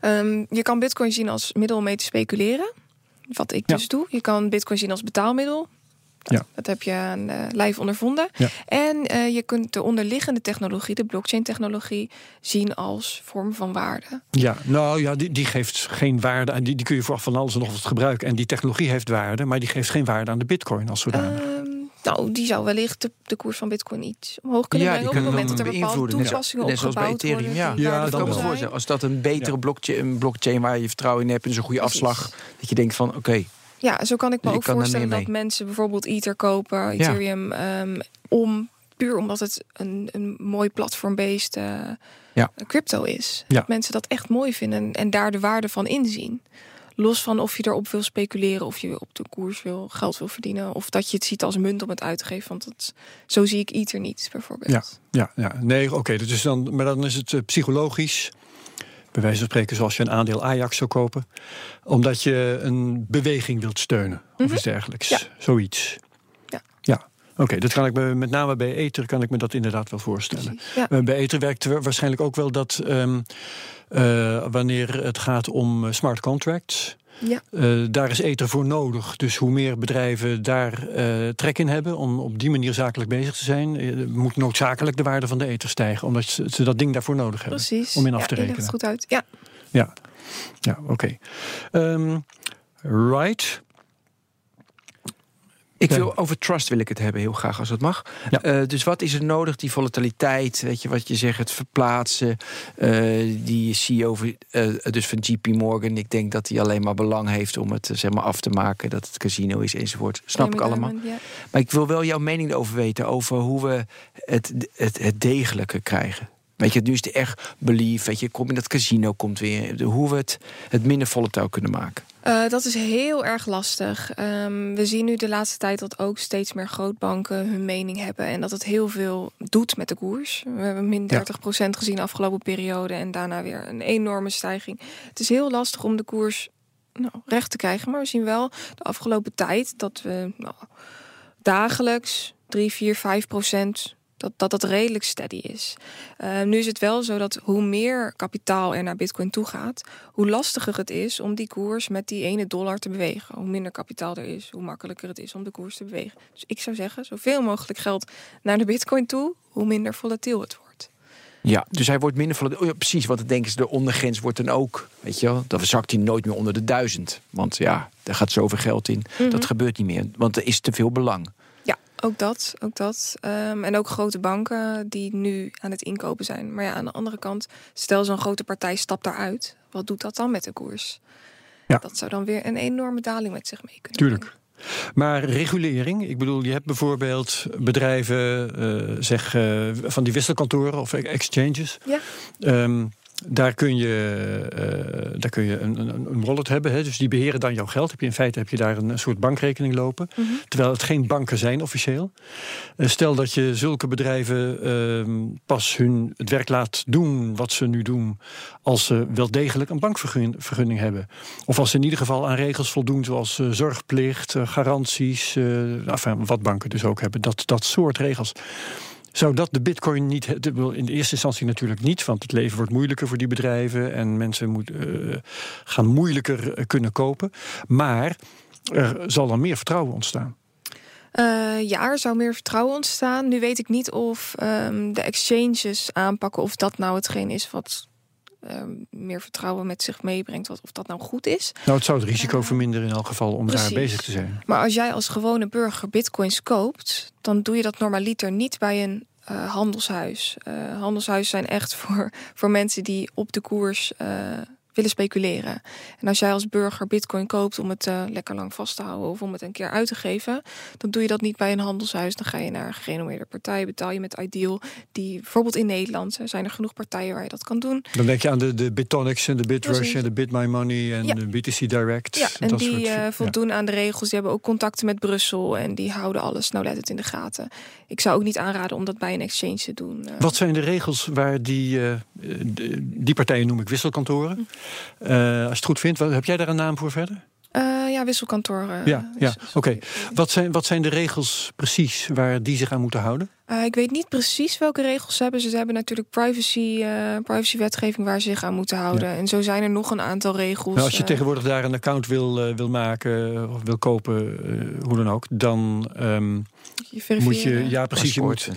Um, je kan Bitcoin zien als middel om mee te speculeren. Wat ik dus doe. Je kan Bitcoin zien als betaalmiddel. Ja. Dat heb je aan uh, lijf ondervonden. Ja. En uh, je kunt de onderliggende technologie, de blockchain-technologie, zien als vorm van waarde. Ja, nou ja, die, die geeft geen waarde. En die, die kun je voor van alles en nog wat gebruiken. En die technologie heeft waarde, maar die geeft geen waarde aan de bitcoin als zodanig. Uh, nou, die zou wellicht de, de, koers van Bitcoin iets omhoog kunnen ja, brengen. Op het moment dat er bepaalde toepassingen ja. bij Ethereum. Ja, ja dat kan me voorstellen. Als dat een betere blockchain, een blockchain waar je vertrouwen in hebt en een goede Precies. afslag, dat je denkt van oké. Okay, ja, zo kan ik me ook voorstellen dat mensen bijvoorbeeld Ether kopen, Ethereum, ja. um, om puur omdat het een, een mooi platform-based uh, ja. crypto is. Ja. Dat mensen dat echt mooi vinden en daar de waarde van inzien. Los van of je erop wil speculeren, of je op de koers wil geld wil verdienen, of dat je het ziet als munt om het uit te geven. Want dat, zo zie ik Ether niet, bijvoorbeeld. Ja, ja, ja. nee, oké. dus dan, maar dan is het uh, psychologisch bij wijze van spreken zoals je een aandeel Ajax zou kopen. Omdat je een beweging wilt steunen of mm -hmm. iets dergelijks. Ja. Zoiets. Ja. ja. Oké, dat kan ik me met name bij Ether kan ik me dat inderdaad wel voorstellen. Ja. Uh, bij Ether werkt waarschijnlijk ook wel dat um, uh, wanneer het gaat om smart contracts. Ja. Uh, daar is Ether voor nodig. Dus hoe meer bedrijven daar uh, trek in hebben om op die manier zakelijk bezig te zijn, uh, moet noodzakelijk de waarde van de Ether stijgen, omdat ze, ze dat ding daarvoor nodig hebben. Precies. Om in af ja, te rekenen. het goed uit. Ja. Ja, ja oké. Okay. Um, right. Ik wil over trust wil ik het hebben, heel graag als het mag. Ja. Uh, dus wat is er nodig? Die volatiliteit, weet je wat je zegt, het verplaatsen. Uh, die CEO uh, dus van JP Morgan, ik denk dat hij alleen maar belang heeft om het zeg maar af te maken, dat het casino is enzovoort. Snap ik allemaal. Ja. Maar ik wil wel jouw mening erover weten, over hoe we het, het, het degelijke krijgen. Weet je, nu is het echt belief. Weet je, kom in dat casino komt weer. Hoe we het, het minder volatile kunnen maken. Uh, dat is heel erg lastig. Um, we zien nu de laatste tijd dat ook steeds meer grootbanken hun mening hebben. En dat het heel veel doet met de koers. We hebben min 30% ja. gezien de afgelopen periode. En daarna weer een enorme stijging. Het is heel lastig om de koers nou, recht te krijgen. Maar we zien wel de afgelopen tijd dat we nou, dagelijks 3, 4, 5 procent dat, dat dat redelijk steady is. Uh, nu is het wel zo dat hoe meer kapitaal er naar Bitcoin toe gaat, hoe lastiger het is om die koers met die ene dollar te bewegen. Hoe minder kapitaal er is, hoe makkelijker het is om de koers te bewegen. Dus ik zou zeggen, zoveel mogelijk geld naar de Bitcoin toe, hoe minder volatiel het wordt. Ja, dus hij wordt minder volatiel. Oh, ja, precies, want dan denken ze, de ondergrens wordt dan ook, weet je wel, dan zakt hij nooit meer onder de duizend. Want ja, daar gaat zoveel geld in. Mm -hmm. Dat gebeurt niet meer, want er is te veel belang. Ook dat, ook dat. Ehm, en ook grote banken die nu aan het inkopen zijn. Maar ja, aan de andere kant, stel zo'n grote partij stapt daaruit. Wat doet dat dan met de koers? Ja. Dat zou dan weer een enorme daling met zich mee kunnen Tuurlijk. Maar regulering, ik bedoel, je hebt bijvoorbeeld bedrijven, eh, zeg eh, van die wisselkantoren of exchanges. Ja. Ehm, daar kun je, eh, daar kun je een, een, een wallet hebben. Hè? Dus die beheren dan jouw geld. Heb je in feite heb je daar een, soort bankrekening lopen. Mhm. Terwijl het geen banken zijn officieel. Eh, stel dat je zulke bedrijven ehm, pas hun het werk laat doen wat ze nu doen. Als ze wel degelijk een bankvergunning hebben. Of als ze in ieder geval aan regels voldoen zoals eh, zorgplicht, garanties. enfin, wat banken dus ook hebben. Dat, dat soort regels. Zou dat de bitcoin niet... In de eerste instantie natuurlijk niet, want het leven wordt moeilijker voor die bedrijven en mensen moet, uh, gaan moeilijker eh, kunnen kopen. Maar er zal dan meer vertrouwen ontstaan. Uh, ja, er zou meer vertrouwen ontstaan. Nu weet ik niet of um, de exchanges aanpakken of dat nou hetgeen is wat um, meer vertrouwen met zich meebrengt. Wat, of dat nou goed is. Nou, het zou het risico verminderen in elk geval om Precies. daar bezig te zijn. Maar als jij als gewone burger bitcoins koopt, dan doe je dat normaliter niet bij een uh, handelshuis. Uh, handelshuizen zijn echt voor, voor mensen die op de koers uh, willen speculeren. En als jij als burger bitcoin koopt om het uh, lekker lang vast te houden of om het een keer uit te geven, dan doe je dat niet bij een handelshuis. Dan ga je naar een gerenommeerde partij, betaal je met Ideal. Die bijvoorbeeld in Nederland zijn er genoeg partijen waar je dat kan doen. Dan denk je aan de, de Bitonics en de Bitrush en de BitMyMoney en Ja. de BTC Direct. Ja, en die soort- eh, ja. voldoen aan de regels. Die hebben ook contacten met Brussel en die houden alles nauwlettend in de gaten. Ik zou ook niet aanraden om dat bij een exchange te doen. eh. Wat zijn de regels waar die, eh, die partijen noem ik wisselkantoren? Eh, als je het goed vindt, wat- heb jij daar een naam voor verder? Ja, wisselkantoor. eh, ja, ja. is- oké. Wat, zijn, wat zijn de regels precies waar die zich aan moeten houden? Eh, ik weet niet precies welke regels ze hebben. Ze hebben natuurlijk privacy, eh privacywetgeving waar ze zich aan moeten houden. En zo zijn er nog een aantal regels. Nou, als je eh, tegenwoordig daar een account wil, wil maken of wil kopen, hoe dan ook, dan ehm, je moet je, ja precies, je moet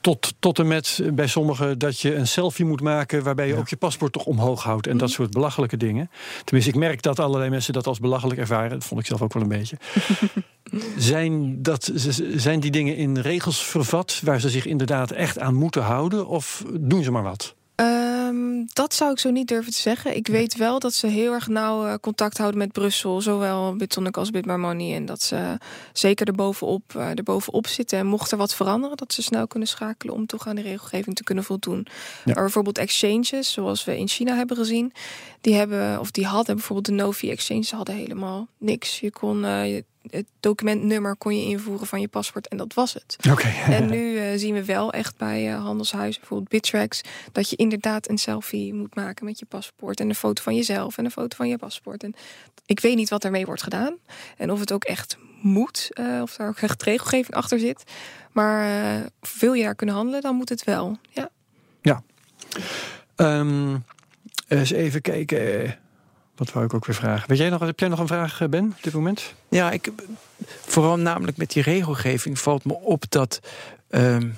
tot, tot en met bij sommigen dat je een selfie moet maken waarbij je Ja. ook je paspoort toch omhoog houdt en dat soort belachelijke dingen. Tenminste, ik merk dat allerlei mensen dat als belachelijk ervaren. Dat vond ik zelf ook wel een beetje. zijn, dat, zijn die dingen in regels vervat waar ze zich inderdaad echt aan moeten houden of doen ze maar wat? Ehm, dat zou ik zo niet durven te zeggen. Ik weet wel dat ze heel erg nauw eh, contact houden met Brussel. Zowel Bitonic als BitMyMoney. En dat ze zeker erbovenop, eh erbovenop zitten. En mocht er wat veranderen, dat ze snel kunnen schakelen... om toch aan de regelgeving te kunnen voldoen. Maar bijvoorbeeld exchanges, zoals we in China hebben gezien... die hebben, of die hadden bijvoorbeeld de Novi exchanges... hadden helemaal niks. Je kon... eh, het documentnummer kon je invoeren van je paspoort en dat was het. Oké. En nu eh, zien we wel echt bij eh, handelshuizen, bijvoorbeeld Bittrex, dat je inderdaad een selfie moet maken met je paspoort en een foto van jezelf en een foto van je paspoort. En ik weet niet wat ermee wordt gedaan en of het ook echt moet, eh, of daar ook echt regelgeving achter zit. Maar wil je daar kunnen handelen, dan moet het wel. Ja. Ehm, eens even kijken. Wat wou ik ook weer vragen? Weet jij nog, heb jij nog een vraag, eh, Ben, op dit moment? Ja, ik, vooral namelijk met die regelgeving valt me op dat. ehm,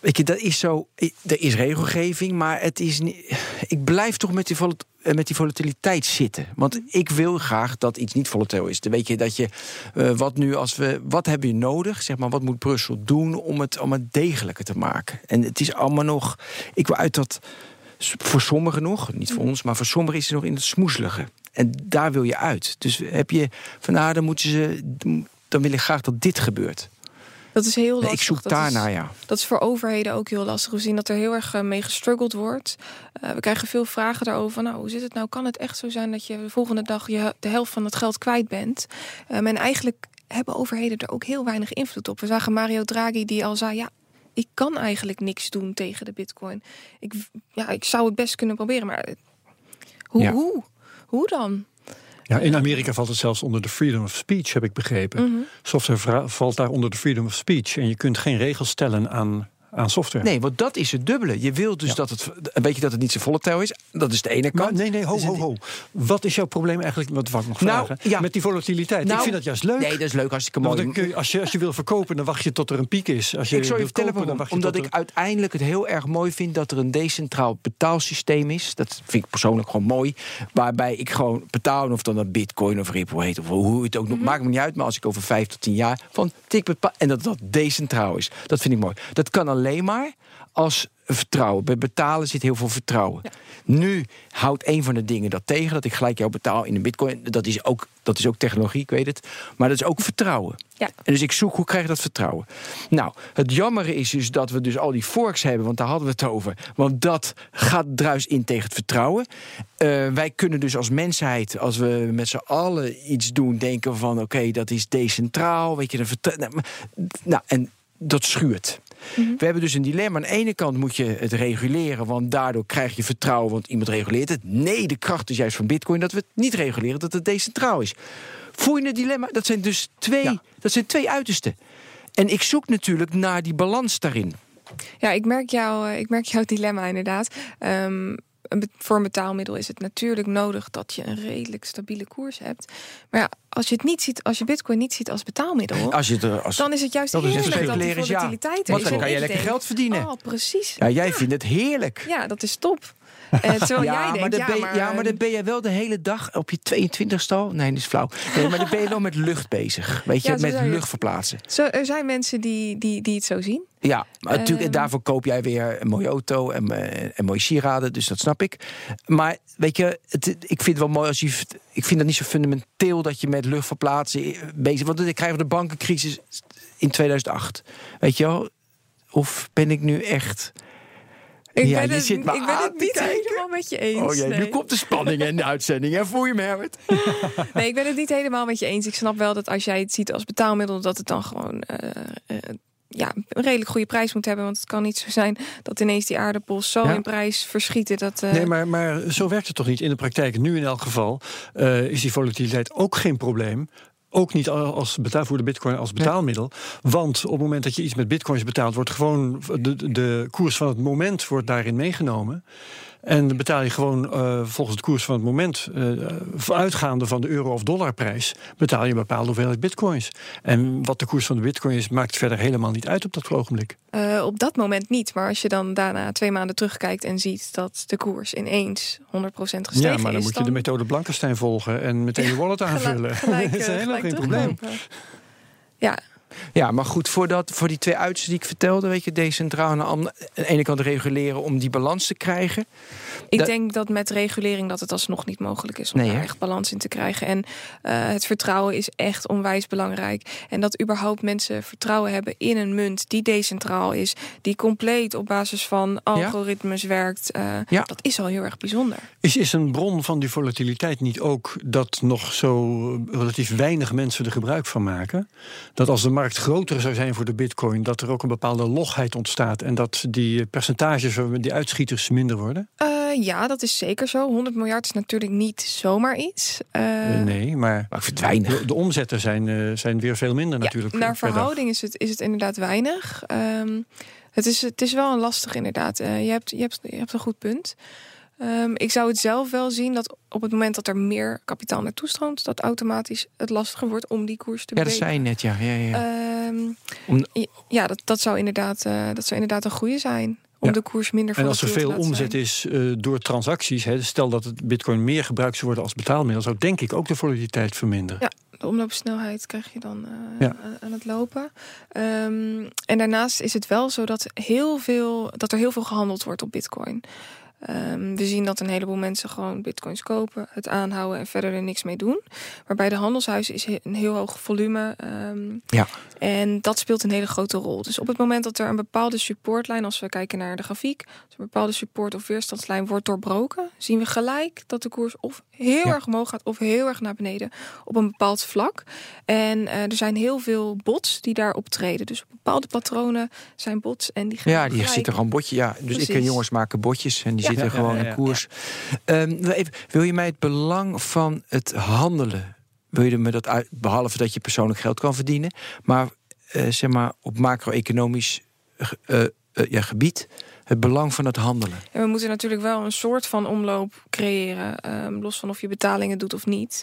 weet je, dat is zo. Er is regelgeving, maar het is niet. Ik blijf toch met die, volat- eh, met die volatiliteit zitten. Want ik wil graag dat iets niet volatiel is. Dan weet je dat je. eh, wat nu als we. Wat hebben we nodig? Zeg maar, wat moet Brussel doen om het, om het degelijker te maken? En het is allemaal nog. Ik wil uit dat. Voor sommigen nog, niet voor ons, maar voor sommigen is het nog in het smoezelige. En daar wil je uit. Dus heb je van nou, dan moeten ze. Dan wil ik graag dat dit gebeurt. Dat is heel lastig. ik zoek Dat is- ja. Dat is voor overheden ook heel lastig. We zien dat er heel erg eh, mee gestruggeld wordt. Eh, we krijgen veel vragen daarover. Nou, hoe zit het nou? Kan het echt zo zijn dat je de volgende dag je, de helft van het geld kwijt bent? Ehm, en eigenlijk hebben overheden er ook heel weinig invloed op. We zagen Mario Draghi die al zei: ja. Ik kan eigenlijk niks doen tegen de bitcoin. Ik, ja, ik zou het best kunnen proberen, maar eh, hoe, Ja. hoe? Hoe dan? Ja, in Amerika valt het zelfs onder de freedom of speech, heb ik begrepen. Mhm. Software valt daar onder de freedom of speech. En je kunt geen regels stellen aan, aan software. Nee, want dat is het dubbele. Je wilt dus Ja. dat het, weet je, dat het niet zo volatile is. Dat is de ene Maar kant. nee, nee, ho, Dus ho, ho. Wat is jouw probleem eigenlijk? Wat wou ik nog Nou, vragen? ja. Met die volatiliteit. Nou, ik vind dat juist leuk. Nee, dat is leuk, hartstikke Want mooi. je, als, je, als je wil verkopen, dan wacht je tot er een piek is. Als je Ik zal je vertellen kopen, waarom. Omdat ik er- uiteindelijk het heel erg mooi vind dat er een decentraal betaalsysteem is. Dat vind ik persoonlijk gewoon mooi. Waarbij ik gewoon betaal, of dan dat Bitcoin of Ripple heet, of hoe het ook nog, maakt me niet uit. Maar als ik over vijf tot tien jaar van tik bepaal. En dat dat decentraal is. Dat vind ik mooi. Dat kan alleen maar als vertrouwen. Bij betalen zit heel veel vertrouwen. Nu houdt een van de dingen dat tegen, dat ik gelijk jou betaal in een bitcoin. Dat is ook, dat is ook technologie, ik weet het. Maar dat is ook vertrouwen. Ja. En dus ik zoek hoe krijg je dat vertrouwen. Nou, het jammer is dus dat we dus al die forks hebben, want daar hadden we het over. Want dat gaat druis in tegen het vertrouwen. Eh, wij kunnen dus als mensheid, als we met z'n allen iets doen, denken van oké, dat is decentraal, weet je, de vertrouwen. Nou, en dat schuurt. We hebben dus een dilemma. Aan de ene kant moet je het reguleren, want daardoor krijg je vertrouwen, want iemand reguleert het. Nee, de kracht is juist van Bitcoin dat we het niet reguleren, dat het decentraal is. Voel je het dilemma? Dat zijn dus twee, Ja. dat zijn twee uitersten. En ik zoek natuurlijk naar die balans daarin. Ja, ik merk, jou, eh, ik merk jouw dilemma inderdaad. Be- voor een betaalmiddel is het natuurlijk nodig dat je een redelijk stabiele koers hebt. Maar ja, als je het niet ziet, als je Bitcoin niet ziet als betaalmiddel, Als je het er als dan is het juist dat heerlijk dat die is ja. volatiliteit Want dan kan je lekker denk, geld verdienen. Oh, precies. Ja, jij vindt het heerlijk. Ja, dat is top. Eh, terwijl jij denkt, ja, ben, je- maar, ja, maar dan ben je wel de hele dag op je 22 al. Nee, dat is flauw. Nee, maar dan ben je wel met lucht bezig. Weet je, Ja, met je- lucht verplaatsen. Zo, er zijn mensen die, die, die het zo zien. Ja, maar natuurlijk, en Ehm. daarvoor koop jij weer een mooie auto en, eh, en mooie sieraden, dus dat snap ik. Maar weet je, het, ik vind het wel mooi als je. Ik vind dat niet zo fundamenteel dat je met lucht verplaatsen eh, bezig. Want dan krijgen we de bankencrisis in 2008. Weet je wel? Of ben ik nu echt. Ik Ja, ben je het, ik ben aan het niet kijken. helemaal met je eens. Oh jee, nu komt de spanning in de uitzending. En voel je me, Herbert? Nee, ik ben het niet helemaal met je eens. Ik snap wel dat als jij het ziet als betaalmiddel, dat het dan gewoon eh, eh, ja, een redelijk goede prijs moet hebben. Want het kan niet zo zijn dat ineens die aardappels zo Ja. in prijs verschieten. Dat, eh, Nee, maar, maar zo werkt het toch niet in de praktijk. Nu in elk geval eh, is die volatiliteit ook geen probleem. Ook niet als betaal voor de bitcoin als betaalmiddel. Want op het moment dat je iets met bitcoins betaalt, wordt gewoon de, de koers van het moment wordt daarin meegenomen. En dan betaal je gewoon eh, volgens de koers van het moment, eh, uitgaande van de euro- of dollarprijs, betaal je een bepaalde hoeveelheid bitcoins. En wat de koers van de bitcoin is, maakt verder helemaal niet uit op dat ogenblik. eh, op dat moment niet. Maar als je dan daarna twee maanden terugkijkt en ziet dat de koers ineens 100% gestegen Ja, maar dan is. moet je de methode Blankenstein volgen en meteen je wallet aanvullen. Gelijk, dat is helemaal geen probleem. Ja, Ja, maar goed, voor, dat, voor die twee uitersten die ik vertelde, weet je, decentraal en aan de ene kant reguleren om die balans te krijgen. Ik denk dat met regulering dat het alsnog niet mogelijk is om Nee, daar echt balans in te krijgen. En eh, het vertrouwen is echt onwijs belangrijk. En dat überhaupt mensen vertrouwen hebben in een munt die decentraal is, die compleet op basis van algoritmes werkt. eh, Ja. Dat is al heel erg bijzonder. Is, is een bron van die volatiliteit niet ook dat nog zo relatief weinig mensen er gebruik van maken? Dat als de markt groter zou zijn voor de bitcoin, dat er ook een bepaalde logheid ontstaat en dat die percentages, die uitschieters minder worden? Eh, ja, dat is zeker zo. 100 miljard is natuurlijk niet zomaar iets. Eh, nee, maar Maar de, de omzetten zijn, eh, zijn weer veel minder natuurlijk. Ja, naar per dag. verhouding is het, is het inderdaad weinig. Ehm, het, is, het is wel een lastig inderdaad. Eh, je, hebt, je, hebt, je hebt een goed punt. Ehm, ik zou het zelf wel zien dat op het moment dat er meer kapitaal naartoe stroomt, dat automatisch het lastiger wordt om die koers te Ja, dat breken. zei je net, ja. ja, ja. Ehm, Om- ja, dat, dat, zou inderdaad, eh, dat zou inderdaad een goede zijn. Om Ja. de koers minder En als er veel omzet zijn. is eh, door transacties, hè, stel dat het bitcoin meer gebruikt zou worden als betaalmiddel, zou denk ik ook de volatiliteit verminderen. Ja, de omloopsnelheid krijg je dan eh, Ja. aan- aan het lopen. Ehm, en daarnaast is het wel zo dat, heel veel, dat er heel veel gehandeld wordt op bitcoin. Ehm, we zien dat een heleboel mensen gewoon bitcoins kopen, het aanhouden en verder er niks mee doen. Maar bij de handelshuizen is een heel hoog volume. ehm, Ja. En dat speelt een hele grote rol. Dus op het moment dat er een bepaalde supportlijn, als we kijken naar de grafiek, als een bepaalde support of weerstandslijn wordt doorbroken, zien we gelijk dat de koers of heel Ja. erg omhoog gaat of heel erg naar beneden op een bepaald vlak. En eh, er zijn heel veel bots die daar optreden. Dus op bepaalde patronen zijn bots en die gaan Ja, die gelijk- zitten gewoon botje. Ja, dus ik en jongens maken botjes en die. Zitten Ja, gewoon ja, ja, in koers. Ehm, even, wil je mij het belang van het handelen? Wil je me dat uit, behalve dat je persoonlijk geld kan verdienen, maar eh, zeg maar op macro-economisch eh, eh, ja, gebied het belang van het handelen. En we moeten natuurlijk wel een soort van omloop creëren, ehm, los van of je betalingen doet of niet.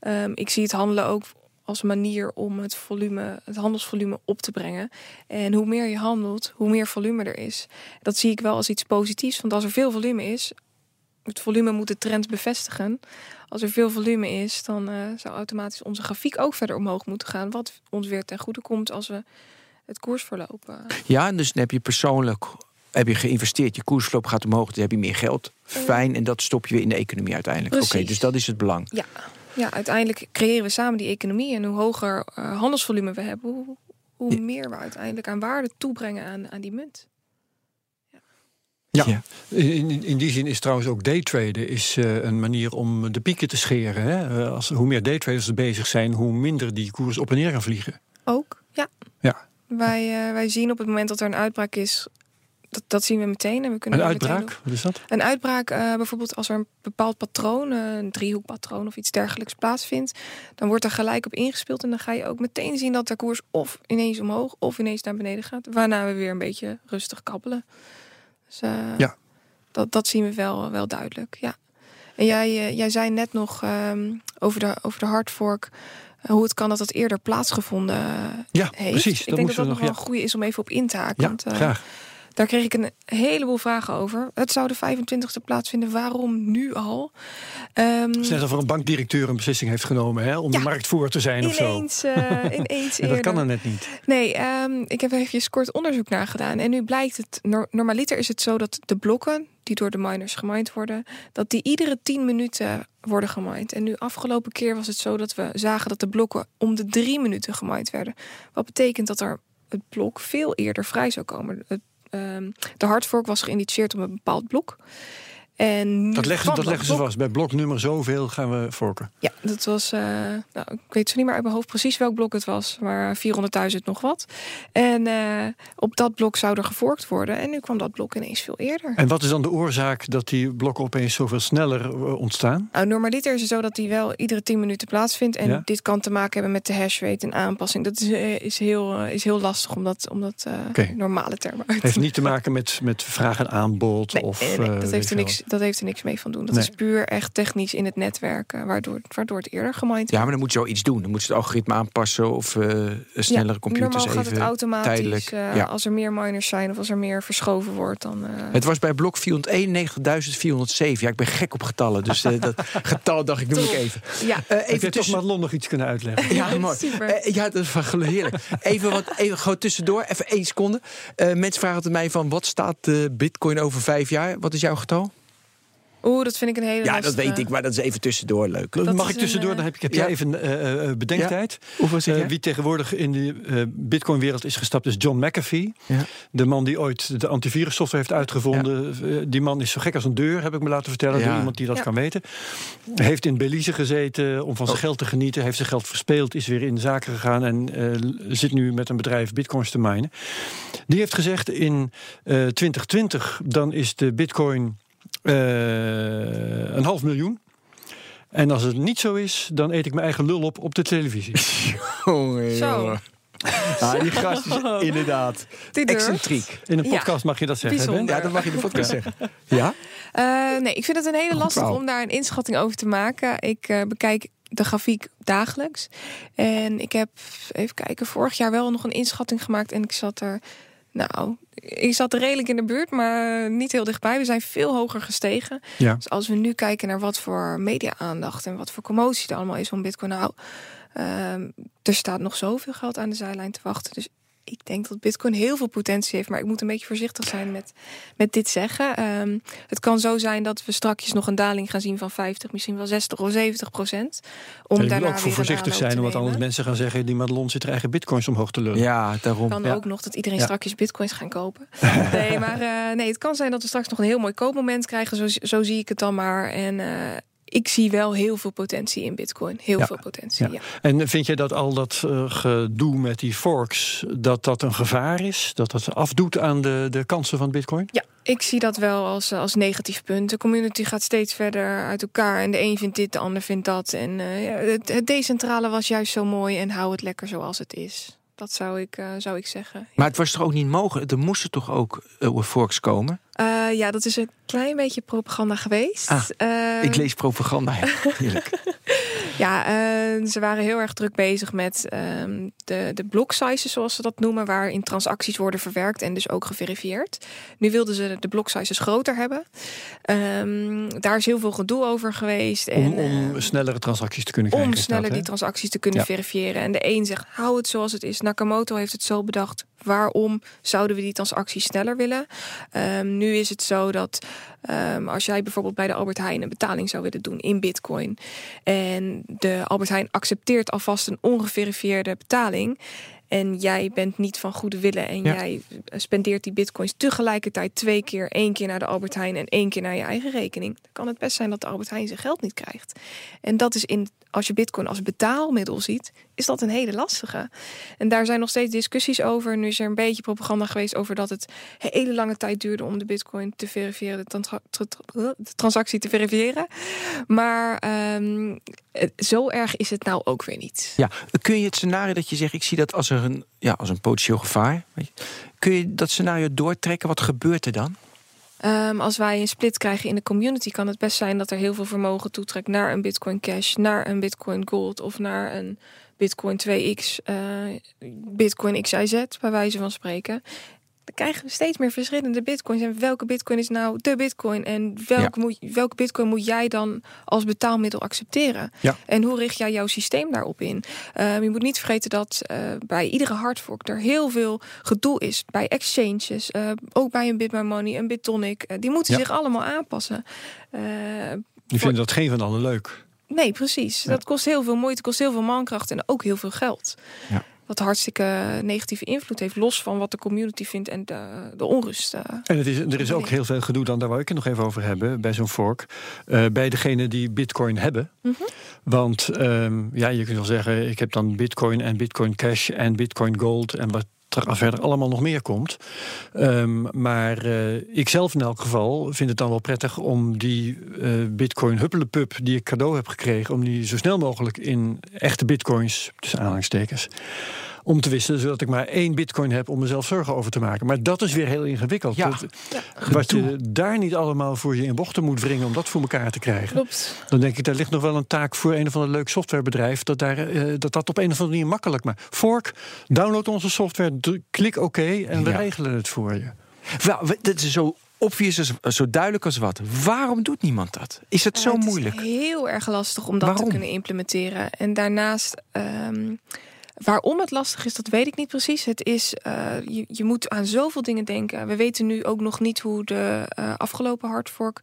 Ehm, ik zie het handelen ook als manier om het volume, het handelsvolume op te brengen. En hoe meer je handelt, hoe meer volume er is. Dat zie ik wel als iets positiefs, want als er veel volume is, het volume moet de trend bevestigen. Als er veel volume is, dan eh, zou automatisch onze grafiek ook verder omhoog moeten gaan. Wat ons weer ten goede komt als we het koersverloop. eh, Ja, en dus dan heb je persoonlijk heb je geïnvesteerd, je koersverloop gaat omhoog, dan heb je meer geld. Fijn, en dat stop je weer in de economie uiteindelijk. Oké, dus dat is het belang. Ja, ja, uiteindelijk creëren we samen die economie. En hoe hoger eh, handelsvolume we hebben, hoe, hoe Ja. meer we uiteindelijk aan waarde toebrengen aan, aan die munt. Ja, Ja. In, in, in die zin is trouwens ook daytraden is, eh, een manier om de pieken te scheren. Hè? Eh, Als, hoe meer daytraders er bezig zijn, hoe minder die koers op en neer gaan vliegen. Ook, ja. Ja. Wij, eh, wij zien op het moment dat er een uitbraak is, dat, dat zien we meteen. En we kunnen Een uitbraak, wat is dat? Een uitbraak, eh, bijvoorbeeld als er een bepaald patroon, een driehoekpatroon of iets dergelijks plaatsvindt, dan wordt er gelijk op ingespeeld en dan ga je ook meteen zien dat de koers of ineens omhoog of ineens naar beneden gaat, waarna we weer een beetje rustig kabbelen. Dus, eh, Ja. dat, dat zien we wel, wel duidelijk, ja. En jij, eh, jij zei net nog ehm, over, de, over de hardfork, hoe het kan dat dat eerder plaatsgevonden Ja, heeft. precies. Ik Dat denk dat dat nog wel Ja, een goede is om even op in te haken. ja want, graag. Daar kreeg ik een heleboel vragen over. Het zou de 25e plaatsvinden. Waarom nu al? Net of er een bankdirecteur een beslissing heeft genomen hè, om Ja. de markt voor te zijn of zo. ineens, eh, ineens En dat kan er net niet. Nee, ehm, ik heb even kort onderzoek naar gedaan. En nu blijkt het, nor- normaliter is het zo dat de blokken die door de miners gemined worden, dat die iedere 10 minuten worden gemined. En nu afgelopen keer was het zo dat we zagen dat de blokken om de drie minuten gemined werden. Wat betekent dat er het blok veel eerder vrij zou komen. Het, ehm, de hardfork was geïnitieerd op een bepaald blok. En Dat leggen, dat leggen ze blok- vast. Bij bloknummer zoveel gaan we forken. ja, dat was, eh, nou, ik weet zo niet meer uit mijn hoofd precies welk blok het was, maar 400.000 nog wat. En eh, op dat blok zou er geforkt worden en nu kwam dat blok ineens veel eerder. En wat is dan de oorzaak dat die blokken opeens zoveel sneller eh, ontstaan? Nou, normaliter is het zo dat die wel iedere 10 minuten plaatsvindt. En Ja. dit kan te maken hebben met de hash rate en aanpassing. Dat is, is, heel, is heel lastig om dat, om dat normale termen uit te heeft niet te maken met, met vraag en aanbod. Nee, of, nee, nee, dat, heeft er niks, dat heeft er niks mee van doen. Dat Nee. is puur echt technisch in het netwerk, eh, waardoor, waardoor het eerder gemined Ja, maar dan moet je wel iets doen. Dan moet je het algoritme aanpassen of eh, snellere computers Normaal gaat even het automatisch. tijdelijk. eh, ja. Als er meer miners zijn of als er meer verschoven wordt, dan. eh, Het was bij blok 491.407. Ja, ik ben gek op getallen. Dus eh, dat getal dacht ik, noem ik even. ja, even je toch tussen... Madelon nog iets kunnen uitleggen? Ja, mooi. Super. Eh, ja, dat is wel heerlijk. Even wat, even gewoon tussendoor, even één seconde. Eh, mensen vragen het mij van, wat staat de bitcoin over vijf jaar? Wat is jouw getal? Oeh, dat vind ik een hele. Ja, dat weet ik, maar dat is even tussendoor leuk. Dat Mag ik tussendoor? een, Dan heb, ik, heb ja. jij even eh, eh, bedenktijd. Hoeveel wie tegenwoordig in de eh, Bitcoin-wereld is gestapt is John McAfee. Ja. De man die ooit de antivirussoftware heeft uitgevonden. Die man is zo gek als een deur, heb ik me laten vertellen. Ja. Door iemand die dat Ja. kan weten. Hij heeft in Belize gezeten om van zijn Oh. geld te genieten. Heeft zijn geld verspeeld, is weer in de zaken gegaan. En eh, zit nu met een bedrijf Bitcoins te minen. Die heeft gezegd in eh 2020 dan is de Bitcoin een half miljoen. En als het niet zo is, dan eet ik mijn eigen lul op op de televisie. Jongen, Zo. jongen. Ja, die gast is inderdaad excentriek. In een Ja. podcast mag je dat zeggen. Bijzonder. Ja, dat mag je in de podcast zeggen. Ja? Eh, nee, ik vind het een hele lastig verhaal. om daar een inschatting over te maken. Ik eh, bekijk de grafiek dagelijks. En ik heb, even kijken, vorig jaar wel nog een inschatting gemaakt. En ik zat er, nou, ik zat redelijk in de buurt, maar niet heel dichtbij. We zijn veel hoger gestegen. Ja. Dus als we nu kijken naar wat voor media-aandacht en wat voor commotie er allemaal is om Bitcoin, nou, ehm, er staat nog zoveel geld aan de zijlijn te wachten. Dus ik denk dat Bitcoin heel veel potentie heeft, maar ik moet een beetje voorzichtig zijn met, met dit zeggen. Ehm, het kan zo zijn dat we straks nog een daling gaan zien van 50, misschien wel 60 of 70 procent. Om En je daarna moet ook voor voorzichtig zijn, omdat anders mensen gaan zeggen: die Madelon zit er eigen bitcoins omhoog te lullen. Ja, daarom. kan Ja. ook nog dat iedereen Ja. straks bitcoins gaan kopen. nee, maar eh, nee, het kan zijn dat we straks nog een heel mooi koopmoment krijgen. Zo, zo zie ik het dan maar. En eh, ik zie wel heel veel potentie in bitcoin. Heel Ja. veel potentie, Ja. ja. En vind jij dat al dat eh, gedoe met die forks, dat dat een gevaar is? Dat dat afdoet aan de, de kansen van bitcoin? Ja, ik zie dat wel als, als negatief punt. De community gaat steeds verder uit elkaar. En de een vindt dit, de ander vindt dat. En eh, ja, het, het decentrale was juist zo mooi. En hou het lekker zoals het is. Dat zou ik, uh, zou ik zeggen. Maar het was toch ook niet mogelijk? Er moesten toch ook uh, forks komen? Uh, ja, dat is een klein beetje propaganda geweest. Ah, ik lees propaganda, heerlijk. ja, ze waren heel erg druk bezig met ehm, de, de block sizes, zoals ze dat noemen, waarin transacties worden verwerkt en dus ook geverifieerd. Nu wilden ze de block sizes groter hebben. Um, daar is heel veel gedoe over geweest. En, om, om snellere transacties te kunnen krijgen. Om sneller die transacties te kunnen verifiëren. En de een zegt, hou het zoals het is. Nakamoto heeft het zo bedacht. Waarom zouden we die transacties sneller willen? Um, nu is het zo dat um, als jij bijvoorbeeld bij de Albert Heijn een betaling zou willen doen in bitcoin. En de Albert Heijn accepteert alvast een ongeverifieerde betaling. En jij bent niet van goede willen en jij spendeert die bitcoins tegelijkertijd twee keer, één keer naar de Albert Heijn en één keer naar je eigen rekening. Dan kan het best zijn dat de Albert Heijn zijn geld niet krijgt. En dat is in als je bitcoin als betaalmiddel ziet, is dat een hele lastige. En daar zijn nog steeds discussies over. Nu is er een beetje propaganda geweest over dat het hele lange tijd duurde om de bitcoin te verifiëren, de, transactie te verifiëren. Maar um, zo erg is het nou ook weer niet. Ja, kun je het scenario dat je zegt, ik zie dat als een, ja, als een potentieel gevaar. Weet je, kun je dat scenario doortrekken? Wat gebeurt er dan? Um, als wij een split krijgen in de community, kan het best zijn dat er heel veel vermogen toetrekt naar een Bitcoin Cash, naar een Bitcoin Gold of naar een Bitcoin 2x, uh, eh, Bitcoin XIZ, bij wijze van spreken dan krijgen we steeds meer verschillende bitcoins. En welke bitcoin is nou de bitcoin? En welke, moet, welke bitcoin moet jij dan als betaalmiddel accepteren? Ja. En hoe richt jij jouw systeem daarop in? Um, je moet niet vergeten dat uh, bij iedere hardfork er heel veel gedoe is. Bij exchanges, uh, ook bij een Bitmoney, een Bitonic. Uh, die moeten zich allemaal aanpassen. die vinden dat geen van allen leuk. Nee, precies. Dat kost heel veel moeite, kost heel veel mankracht en ook heel veel geld. Ja wat hartstikke negatieve invloed heeft, los van wat de community vindt en de, de onrust. Uh, en het is, er is ook heel veel gedoe dan, daar wou ik het nog even over hebben, bij zo'n fork, uh, bij degene die bitcoin hebben. Mm -hmm. Want um, ja, je kunt wel zeggen, ik heb dan bitcoin en bitcoin cash en bitcoin gold en wat er verder allemaal nog meer komt. Um, maar uh, ik zelf in elk geval vind het dan wel prettig om die uh, bitcoin huppelepup die ik cadeau heb gekregen, om die zo snel mogelijk in echte bitcoins, tussen aanhalingstekens, om te wisselen, zodat ik maar één bitcoin heb om mezelf zorgen over te maken. Maar dat is weer heel ingewikkeld. Ja. Dat, wat je daar niet allemaal voor je in bochten moet wringen om dat voor elkaar te krijgen. Klopt. Dan denk ik, daar ligt nog wel een taak voor een of ander leuk softwarebedrijf. Dat daar, uh, dat, dat op een of andere manier makkelijk maakt. Fork, download onze software, klik oké okay, en we ja. regelen het voor je. Wel, dit is zo obvious, zo duidelijk als wat. Waarom doet niemand dat? Is het ja, zo het moeilijk? Het is heel erg lastig om dat Waarom? te kunnen implementeren. En daarnaast. Um, Waarom het lastig is, dat weet ik niet precies. Het is, uh, je, je moet aan zoveel dingen denken. We weten nu ook nog niet hoe de uh, afgelopen hardfork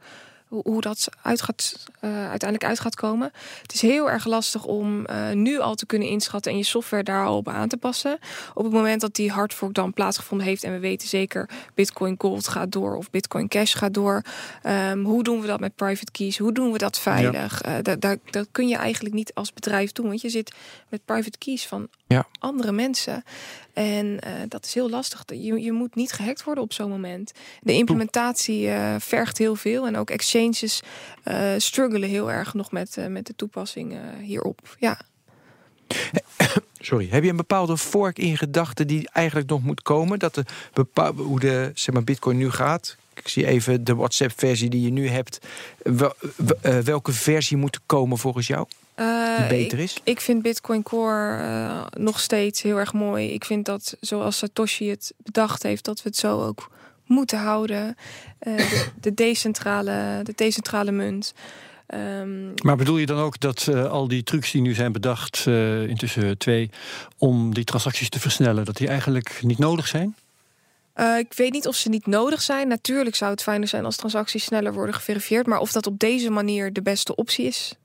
hoe, hoe dat uit gaat, uh, uiteindelijk uit gaat komen. Het is heel erg lastig om nu al te kunnen inschatten en je software daar al op aan te passen. Op het moment dat die hardfork dan plaatsgevonden heeft en we weten zeker Bitcoin Gold gaat door of Bitcoin Cash gaat door. Um, hoe doen we dat met private keys? Hoe doen we dat veilig? Ja. Dat, dat kun je eigenlijk niet als bedrijf doen, want je zit met private keys van ja. andere mensen. En uh, dat is heel lastig. Je, je moet niet gehackt worden op zo'n moment. De implementatie uh, vergt heel veel. En ook exchanges uh, struggelen heel erg nog met, met de toepassing hierop. Ja. Sorry, heb je een bepaalde fork in gedachten die eigenlijk nog moet komen? Dat de bepaal, hoe de zeg maar, Bitcoin nu gaat? Ik zie even de WhatsApp-versie die je nu hebt. Wel, welke versie moet komen volgens jou? Uh, die beter is? Ik, ik vind Bitcoin Core uh, nog steeds heel erg mooi. Ik vind dat zoals Satoshi het bedacht heeft, dat we het zo ook moeten houden. Uh, de, de, decentrale, de decentrale munt. Um, maar bedoel je dan ook dat uh, al die trucs die nu zijn bedacht, uh, intussen twee, om die transacties te versnellen, dat die eigenlijk niet nodig zijn? Uh, ik weet niet of ze niet nodig zijn. Natuurlijk zou het fijner zijn als transacties sneller worden geverifieerd. Maar of dat op deze manier de beste optie is,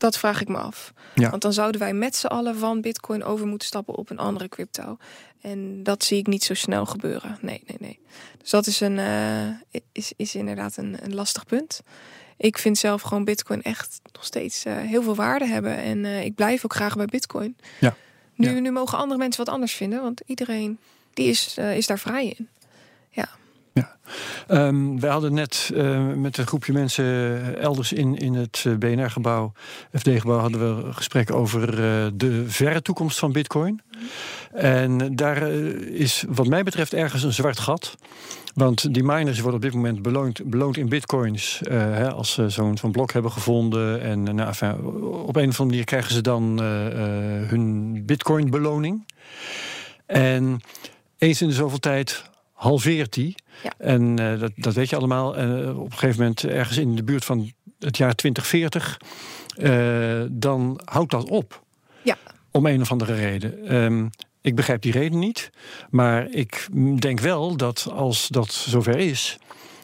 dat vraag ik me af. Ja. Want dan zouden wij met z'n allen van Bitcoin over moeten stappen op een andere crypto. En dat zie ik niet zo snel gebeuren. Nee, nee, nee. Dus dat is, een, uh, is, is inderdaad een, een lastig punt. Ik vind zelf gewoon Bitcoin echt nog steeds uh, heel veel waarde hebben. En uh, ik blijf ook graag bij Bitcoin. Ja. Nu, ja. nu mogen andere mensen wat anders vinden, want iedereen die is, is daar vrij in. Ja. Um, we hadden net uh, met een groepje mensen elders in, in het uh, BNR-gebouw, FD-gebouw, hadden we een gesprek over de verre toekomst van Bitcoin. En daar eh, is wat mij betreft ergens een zwart gat. Want die miners worden op dit moment beloond, beloond in bitcoins. eh, hè, als ze zo'n zo'n blok hebben gevonden. En eh, nou, op een of andere manier krijgen ze dan eh, eh, hun bitcoin beloning. En eens in de zoveel tijd halveert die. Ja. En eh, dat, dat weet je allemaal. Eh, op een gegeven moment, ergens in de buurt van het jaar 2040, eh, dan houdt dat op. Ja. Om een of andere reden. Ehm, ik begrijp die reden niet. Maar ik denk wel dat als dat zover is,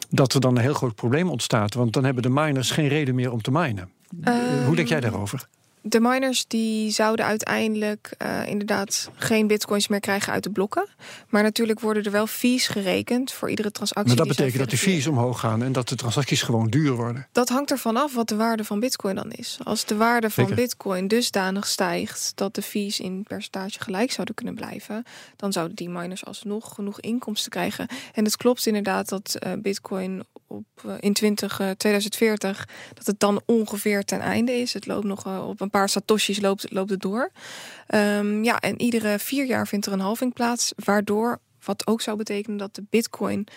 dat er dan een heel groot probleem ontstaat. Want dan hebben de miners geen reden meer om te minen. Ehm, Hoe denk jij daarover? De miners die zouden uiteindelijk eh, inderdaad geen bitcoins meer krijgen uit de blokken. Maar natuurlijk worden er wel fees gerekend voor iedere transactie. Maar dat betekent dat de fees omhoog gaan en dat de transacties gewoon duur worden. Dat hangt ervan af wat de waarde van bitcoin dan is. Als de waarde van Zeker. bitcoin dusdanig stijgt dat de fees in percentage gelijk zouden kunnen blijven, dan zouden die miners alsnog genoeg inkomsten krijgen. En het klopt inderdaad dat eh, bitcoin op, eh, in 20, eh, 2040 dat het dan ongeveer ten einde is. Het loopt nog eh, op een paar satoshis loopt, loopt het door. Ehm, ja, en iedere vier jaar vindt er een halving plaats, waardoor wat ook zou betekenen dat de bitcoin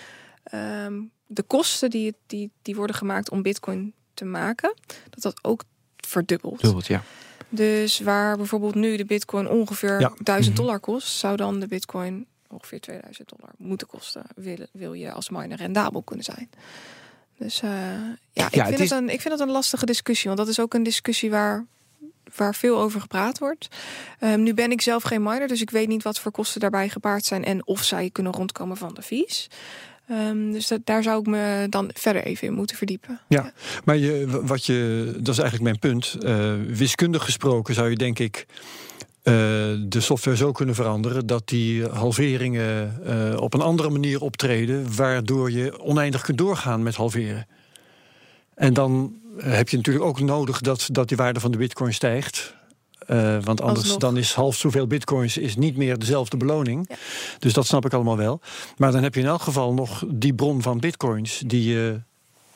ehm, de kosten die, die, die worden gemaakt om bitcoin te maken, dat dat ook verdubbelt. Dubbelt, ja. Dus waar bijvoorbeeld nu de bitcoin ongeveer Ja. 1000 Mhm. dollar kost, zou dan de bitcoin ongeveer 2000 dollar moeten kosten. Wil, wil je als miner rendabel kunnen zijn. Dus eh, ja, ik, het vind is- het een, ik vind het een lastige discussie. Want dat is ook een discussie waar, waar veel over gepraat wordt. Ehm, nu ben ik zelf geen miner, dus ik weet niet wat voor kosten daarbij gepaard zijn en of zij kunnen rondkomen van de fees. Ehm, dus dat, daar zou ik me dan verder even in moeten verdiepen. Ja, maar je, wat je, dat is eigenlijk mijn punt. Eh, wiskundig gesproken zou je denk ik eh, de software zo kunnen veranderen dat die halveringen eh, op een andere manier optreden, waardoor je oneindig kunt doorgaan met halveren. En dan heb je natuurlijk ook nodig dat, dat die waarde van de bitcoin stijgt. Eh, want anders Alsnog. dan is half zoveel bitcoins is niet meer dezelfde beloning. Ja. Dus dat snap ik allemaal wel. Maar dan heb je in elk geval nog die bron van bitcoins die je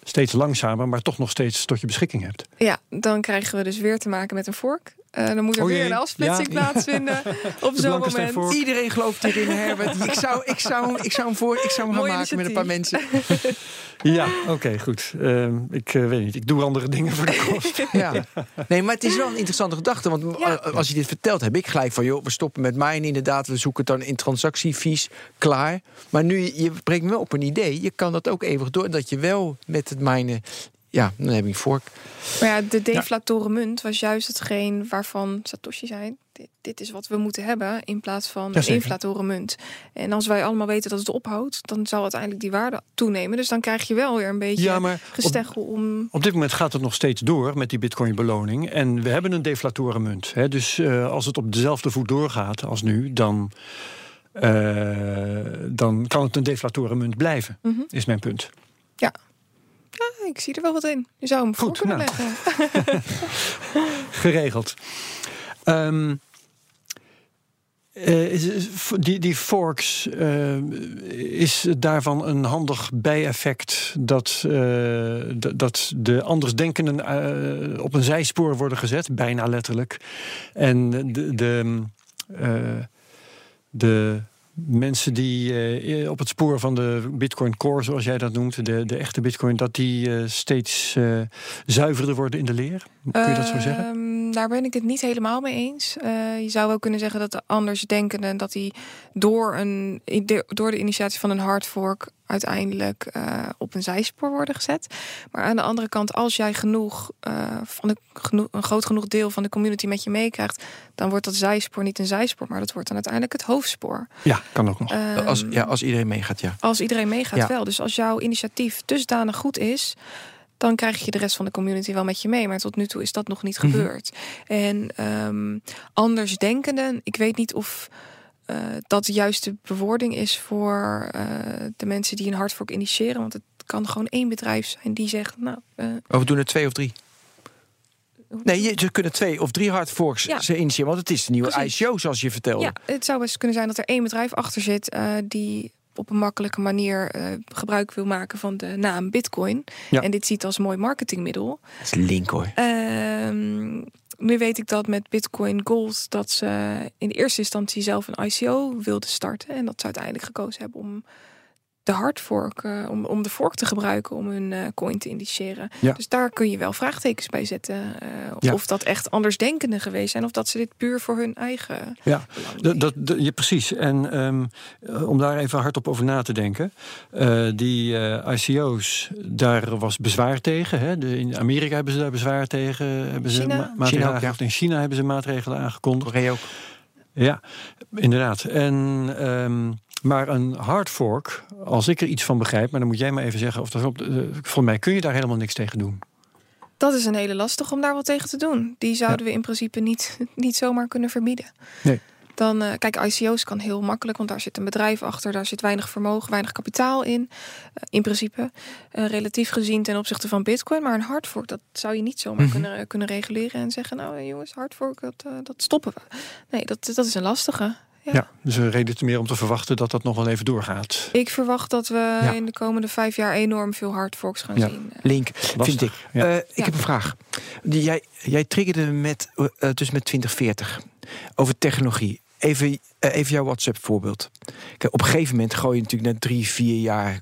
steeds langzamer, maar toch nog steeds tot je beschikking hebt. Ja, dan krijgen we dus weer te maken met een vork. Eh, dan moet er Oh weer een afsplitsing Ja. plaatsvinden op zo'n moment. Iedereen gelooft hierin, Herbert. Ik zou, ik zou, ik zou hem, voor, ik zou hem gaan maken met een paar mensen. Ja, oké, goed. Ehm, ik eh, weet niet, ik doe andere dingen voor de kost. Ja. Nee, maar het is wel een interessante gedachte. Want Ja. eh, als je dit vertelt, heb ik gelijk van... joh, we stoppen met minen inderdaad. We zoeken het dan in transactiefees, klaar. Maar nu, je brengt me op een idee. Je kan dat ook eeuwig door. Dat je wel met het minen... Ja, dan heb je een vork. Maar ja, de deflatoren munt was juist hetgeen waarvan Satoshi zei... Dit, dit is wat we moeten hebben in plaats van een Jazeker. inflatoren munt. En als wij allemaal weten dat het ophoudt... dan zal uiteindelijk die waarde toenemen. Dus dan krijg je wel weer een beetje Ja, maar op, gesteggel om... op dit moment gaat het nog steeds door met die bitcoin-beloning. En we hebben een deflatorenmunt. Hè? Dus eh, als het op dezelfde voet doorgaat als nu, dan, eh, dan kan het een deflatorenmunt blijven, Mhm. is mijn punt. Ja, ik zie er wel wat in. Je zou hem Goed, kunnen nou. leggen. Geregeld. Ehm, eh, is- die, die forks, eh, is daarvan een handig bijeffect dat, eh, dat de andersdenkenden eh, op een zijspoor worden gezet, bijna letterlijk. En de, de, eh, de mensen die eh, op het spoor van de Bitcoin Core, zoals jij dat noemt, de, de echte Bitcoin, dat die eh, steeds eh, zuiverder worden in de leer? Kun je dat zo zeggen? Ehm, daar ben ik het niet helemaal mee eens. Je zou wel kunnen zeggen dat de andersdenkenden... dat die door, een, door de initiatie van een hard fork... uiteindelijk eh, op een zijspoor worden gezet. Maar aan de andere kant, als jij genoeg, eh, van de, genoeg, een groot genoeg deel van de community met je meekrijgt... dan wordt dat zijspoor niet een zijspoor, maar dat wordt dan uiteindelijk het hoofdspoor. Ja, kan ook nog. Ehm, Als, ja, als iedereen meegaat, ja. als iedereen meegaat Ja. wel. Dus als jouw initiatief dusdanig goed is, dan krijg je de rest van de community wel met je mee. Maar tot nu toe is dat nog niet Mhm. gebeurd. En ehm andersdenkenden, ik weet niet of eh, dat de juiste bewoording is voor eh, de mensen die een hardfork initiëren. Want het kan gewoon één bedrijf zijn die zegt, nou, eh, Of we doen er twee of drie. Nee, je, ze kunnen twee of drie hard forks Ja. ze initiëren. Want het is de nieuwe Precies. ICO, zoals je vertelde. Ja, het zou best kunnen zijn dat er één bedrijf achter zit die op een makkelijke manier eh, gebruik wil maken van de naam Bitcoin. Ja. En dit ziet als mooi marketingmiddel. Dat is link hoor. Ehm, nu weet ik dat met Bitcoin Gold dat ze in de eerste instantie zelf een ICO wilden starten. En dat ze uiteindelijk gekozen hebben om de hardfork, uh, om, om de fork te gebruiken om hun uh, coin te indiceren. Ja. Dus daar kun je wel vraagtekens bij zetten. Uh, Ja. Of dat echt andersdenkenden geweest zijn. Of dat ze dit puur voor hun eigen Ja, belang Dat, dat, ja, precies. En ehm, eh, om daar even hardop over na te denken. eh, die eh, ICO's, daar was bezwaar tegen. Hè? De, in Amerika hebben ze daar bezwaar tegen. Hebben ze China? ma- maatregelen China ook, ja. aangekondigd. In China hebben ze maatregelen aangekondigd. Korea ook. Ja, inderdaad. En, ehm, maar een hard fork, als ik er iets van begrijp... maar dan moet jij maar even zeggen of dat op. Uh, voor mij kun je daar helemaal niks tegen doen. Dat is een hele lastig om daar wat tegen te doen. Die zouden we in principe niet, niet zomaar kunnen verbieden. Nee. Dan, eh, kijk, ICO's kan heel makkelijk, want daar zit een bedrijf achter, daar zit weinig vermogen, weinig kapitaal in. Eh, in principe, eh, relatief gezien ten opzichte van Bitcoin. Maar een hardfork, dat zou je niet zomaar Mhm. kunnen, kunnen reguleren en zeggen: Nou, eh, jongens, hardfork, dat, eh, dat stoppen we. Nee, dat, dat is een lastige. Ja. Ja. dus een reden te meer om te verwachten dat dat nog wel even doorgaat. Ik verwacht dat we Ja. in de komende vijf jaar enorm veel hardforks gaan Ja. zien. Link, vind ik. ja. Eh, ik Ja. heb een vraag. Die, jij, jij triggerde met, eh, dus met 2040 over technologie. Even, eh, even jouw WhatsApp-voorbeeld. Kijk, op een gegeven moment gooi je natuurlijk na drie, vier jaar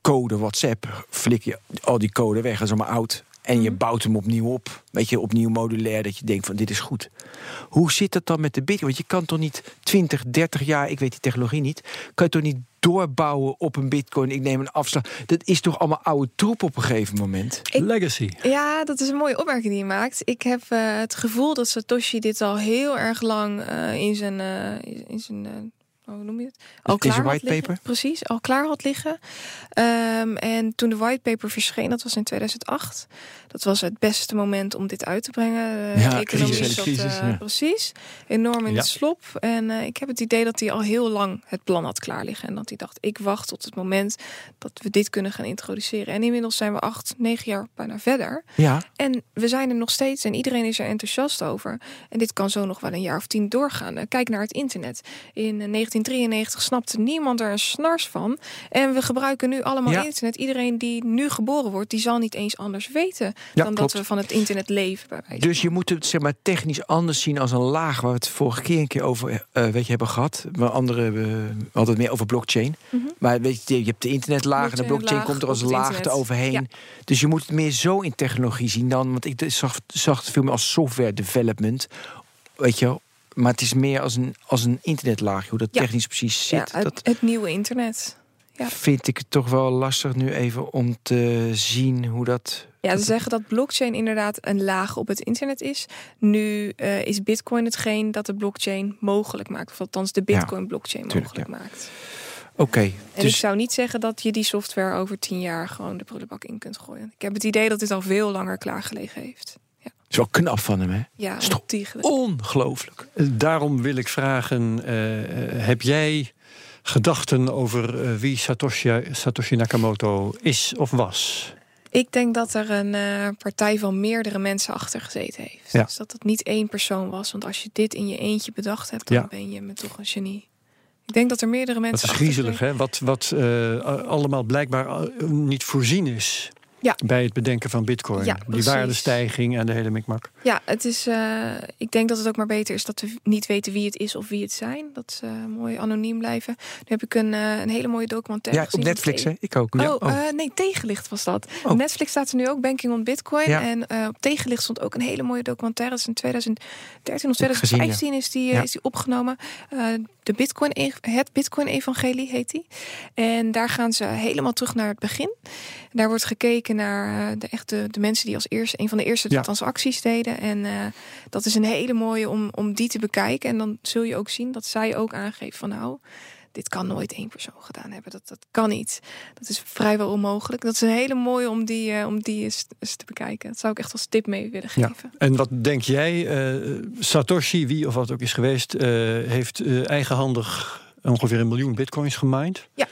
code WhatsApp. Flik je al die code weg, dat is allemaal oud. En je bouwt hem opnieuw op. Weet je, opnieuw modulair, dat je denkt van dit is goed. Hoe zit dat dan met de Bitcoin? Want je kan toch niet 20, 30 jaar, ik weet die technologie niet... kan je toch niet doorbouwen op een Bitcoin? Ik neem een afslag. Dat is toch allemaal oude troep op een gegeven moment? Ik- Legacy. Ja, dat is een mooie opmerking die je maakt. Ik heb eh, het gevoel dat Satoshi dit al heel erg lang eh, in zijn, eh, in zijn eh, hoe noem je het? Al In zijn klaar had whitepaper? liggen. Precies, al klaar had liggen. Ehm, en toen de whitepaper verscheen, dat was in 2008. Dat was het beste moment om dit uit te brengen. De Ja, economie crisis, zat, crisis, eh, ja. precies enorm in Ja. de slop. En eh, ik heb het idee dat hij al heel lang het plan had klaar liggen. En dat hij dacht, ik wacht tot het moment dat we dit kunnen gaan introduceren. En inmiddels zijn we acht, negen jaar bijna verder. Ja, En we zijn er nog steeds en iedereen is er enthousiast over. En dit kan zo nog wel een jaar of tien doorgaan. Eh, Kijk naar het internet. In eh, 1993 snapte niemand er een snars van. En we gebruiken nu allemaal Ja. internet. Iedereen die nu geboren wordt, die zal niet eens anders weten Ja, dan klopt. dat we van het internet leven. Bij dus je moet het zeg maar technisch anders zien als een laag waar we het vorige keer een keer over eh, weet je, hebben gehad. Maar anderen hebben altijd meer over blockchain. Mhm. Maar weet je, je hebt de internetlaag en de Blockchain laag komt er als laag eroverheen. Ja. Dus je moet het meer zo in technologie zien dan. Want ik zag, zag het veel meer als software development. Weet je. Maar het is meer als een, als een internetlaag. Hoe dat Ja. technisch precies Ja, zit. het, dat het nieuwe internet. ja. vind ik toch wel lastig nu even om te zien hoe dat. Ja, ze zeggen dat blockchain inderdaad een laag op het internet is. Nu eh, is Bitcoin hetgeen dat de blockchain mogelijk maakt. Of althans de Ja, Bitcoin-blockchain mogelijk maakt. Oké, En ik dus zou niet zeggen dat je die software over tien jaar gewoon de prullenbak in kunt gooien. Ik heb het idee dat dit al veel langer klaargelegen heeft. Is wel knap van hem, hè? Ja, Is. Ongelooflijk. Daarom wil ik vragen: eh, heb jij gedachten over eh, wie Satoshi, Satoshi Nakamoto is of was? Ik denk dat er een eh, partij van meerdere mensen achter gezeten heeft. Ja. Dus dat het niet één persoon was. Want als je dit in je eentje bedacht hebt, dan Ja. ben je met toch een genie. Ik denk dat er meerdere Dat mensen is achter griezelig, hè? Wat, wat eh, allemaal blijkbaar niet voorzien is. Ja. Bij het bedenken van Bitcoin. Ja, Die waardestijging en de hele mikmak. Ja, het is. eh, ik denk dat het ook maar beter is dat we niet weten wie het is of wie het zijn. Dat ze mooi anoniem blijven. Nu heb ik een, eh, een hele mooie documentaire Ja, op gezien. Netflix, van hè? Ik ook. Oh. Oh. eh, nee, tegenlicht was dat. Oh. Op Netflix staat er nu ook Banking on Bitcoin. Ja. En op tegenlicht stond ook een hele mooie documentaire. Dat is in 2013 of Heb ik gezien, 2015 is, die, is die opgenomen. De Bitcoin, e- het Bitcoin-evangelie heet die. En daar gaan ze helemaal terug naar het begin. Daar wordt gekeken naar eh, de, echte, de mensen die als eerste, een van de eerste Ja. transacties deden. En eh, dat is een hele mooie om, om die te bekijken. En dan zul je ook zien dat zij ook aangeeft van nou, dit kan nooit één persoon gedaan hebben. Dat, dat kan niet. Dat is vrijwel onmogelijk. Dat is een hele mooie om die, eh, om die eens, eens te bekijken. Dat zou ik echt als tip mee willen Ja. geven. En wat denk jij? eh, Satoshi, wie of wat ook is geweest, eh, heeft eigenhandig ongeveer een miljoen bitcoins gemined. Ja.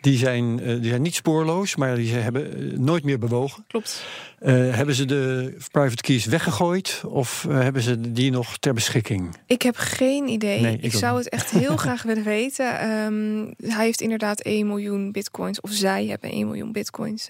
Die zijn, eh, die zijn niet spoorloos, maar die ze hebben eh, nooit meer bewogen. Klopt. Eh, hebben ze de private keys weggegooid of hebben ze die nog ter beschikking? Ik heb geen idee. Nee, ik zou het echt heel graag willen weten. Ehm, hij heeft inderdaad 1 miljoen bitcoins, of zij hebben 1 miljoen bitcoins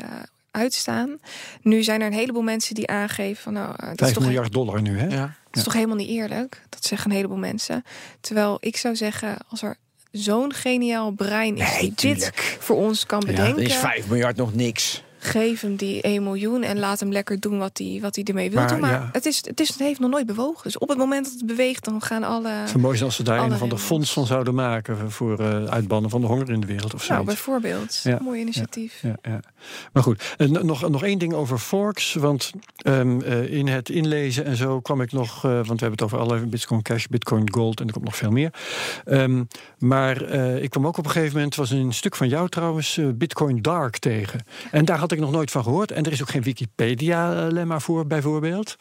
uitstaan. Nu zijn er een heleboel mensen die aangeven van nou, uh, dat 5 is toch miljard dollar nu, hè? Ja. dat is toch helemaal niet eerlijk. Dat zeggen een heleboel mensen. Terwijl ik zou zeggen, als er zo'n geniaal brein is Nee, die dit voor ons kan Dan bedenken, is 5 miljard nog niks. geef hem die 1 miljoen en laat hem lekker doen wat hij wat hij ermee wil Maar, doen. Maar ja. het, is, het, is, het heeft nog nooit bewogen. Dus op het moment dat het beweegt, dan gaan alle. Het mooi als ze daar een ander regels. fonds van zouden maken voor eh, uitbannen van de honger in de wereld of zo. Nou, bijvoorbeeld. Ja, Mooi initiatief. Ja, ja. Maar goed, en nog, nog één ding over forks. Want ehm, eh, in het inlezen en zo kwam ik nog... eh, want we hebben het over alle Bitcoin Cash, Bitcoin Gold... en er komt nog veel meer. Ehm, maar eh, ik kwam ook op een gegeven moment... was een stuk van jou trouwens, eh, Bitcoin Dark tegen. En daar had ik nog nooit van gehoord. En er is ook geen Wikipedia-lemma voor, bijvoorbeeld.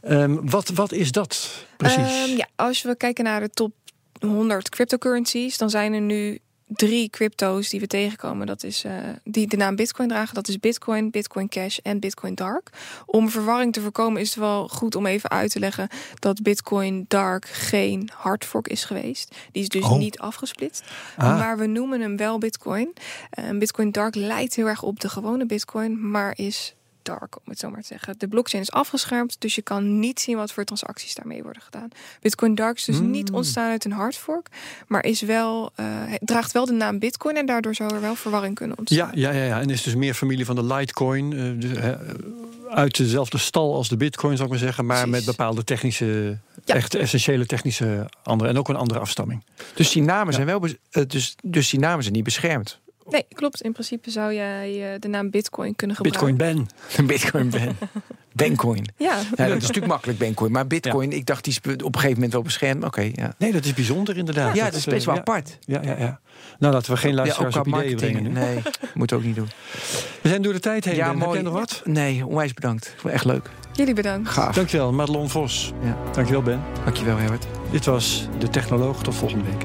Ehm, wat, wat is dat precies? Ja, als we kijken naar de top 100 cryptocurrencies, dan zijn er nu drie crypto's die we tegenkomen. Dat is eh, die de naam Bitcoin dragen. Dat is Bitcoin, Bitcoin Cash en Bitcoin Dark. Om verwarring te voorkomen is het wel goed om even uit te leggen dat Bitcoin Dark geen hardfork is geweest. Die is dus Oh. niet afgesplitst. Ah. Maar we noemen hem wel Bitcoin. En Bitcoin Dark lijkt heel erg op de gewone Bitcoin, maar is dark, om het zo maar te zeggen. De blockchain is afgeschermd, dus je kan niet zien wat voor transacties daarmee worden gedaan. Bitcoin Dark is dus Hmm. niet ontstaan uit een hardfork, maar is wel, eh, het draagt wel de naam Bitcoin en daardoor zou er wel verwarring kunnen ontstaan. Ja, ja, ja, ja, en is dus meer familie van de Litecoin. eh, dus, uit dezelfde stal als de Bitcoin, zou ik maar zeggen. Maar Precies. met bepaalde technische, Ja. echt essentiële technische andere. En ook een andere afstamming. Dus die namen zijn wel eh, dus, dus die namen zijn niet beschermd. Nee, klopt. In principe zou jij eh, de naam Bitcoin kunnen gebruiken. Bitcoin Ben. Bitcoin ben. Bencoin. Ja, Ja, dat is natuurlijk makkelijk, Bencoin. Maar Bitcoin, ik dacht, die is op een gegeven moment wel beschermd. Oké, ja. Nee, dat is bijzonder inderdaad. Ja, dat is best eh, wel ja, apart. Ja, ja, ja. Nou, laten we geen Ja, luisteraars ook op ideeën brengen marketing. nu. Nee, moet ook niet doen. We zijn door de tijd heen. Ja, Ben. Heb mooi. jij nog wat? Nee, onwijs bedankt. Echt leuk. jullie bedankt. Gaaf. Dankjewel, Madelon Vos. Ja. Dankjewel, Ben. Dankjewel, Herbert. Dit was De Technoloog. Tot volgende week.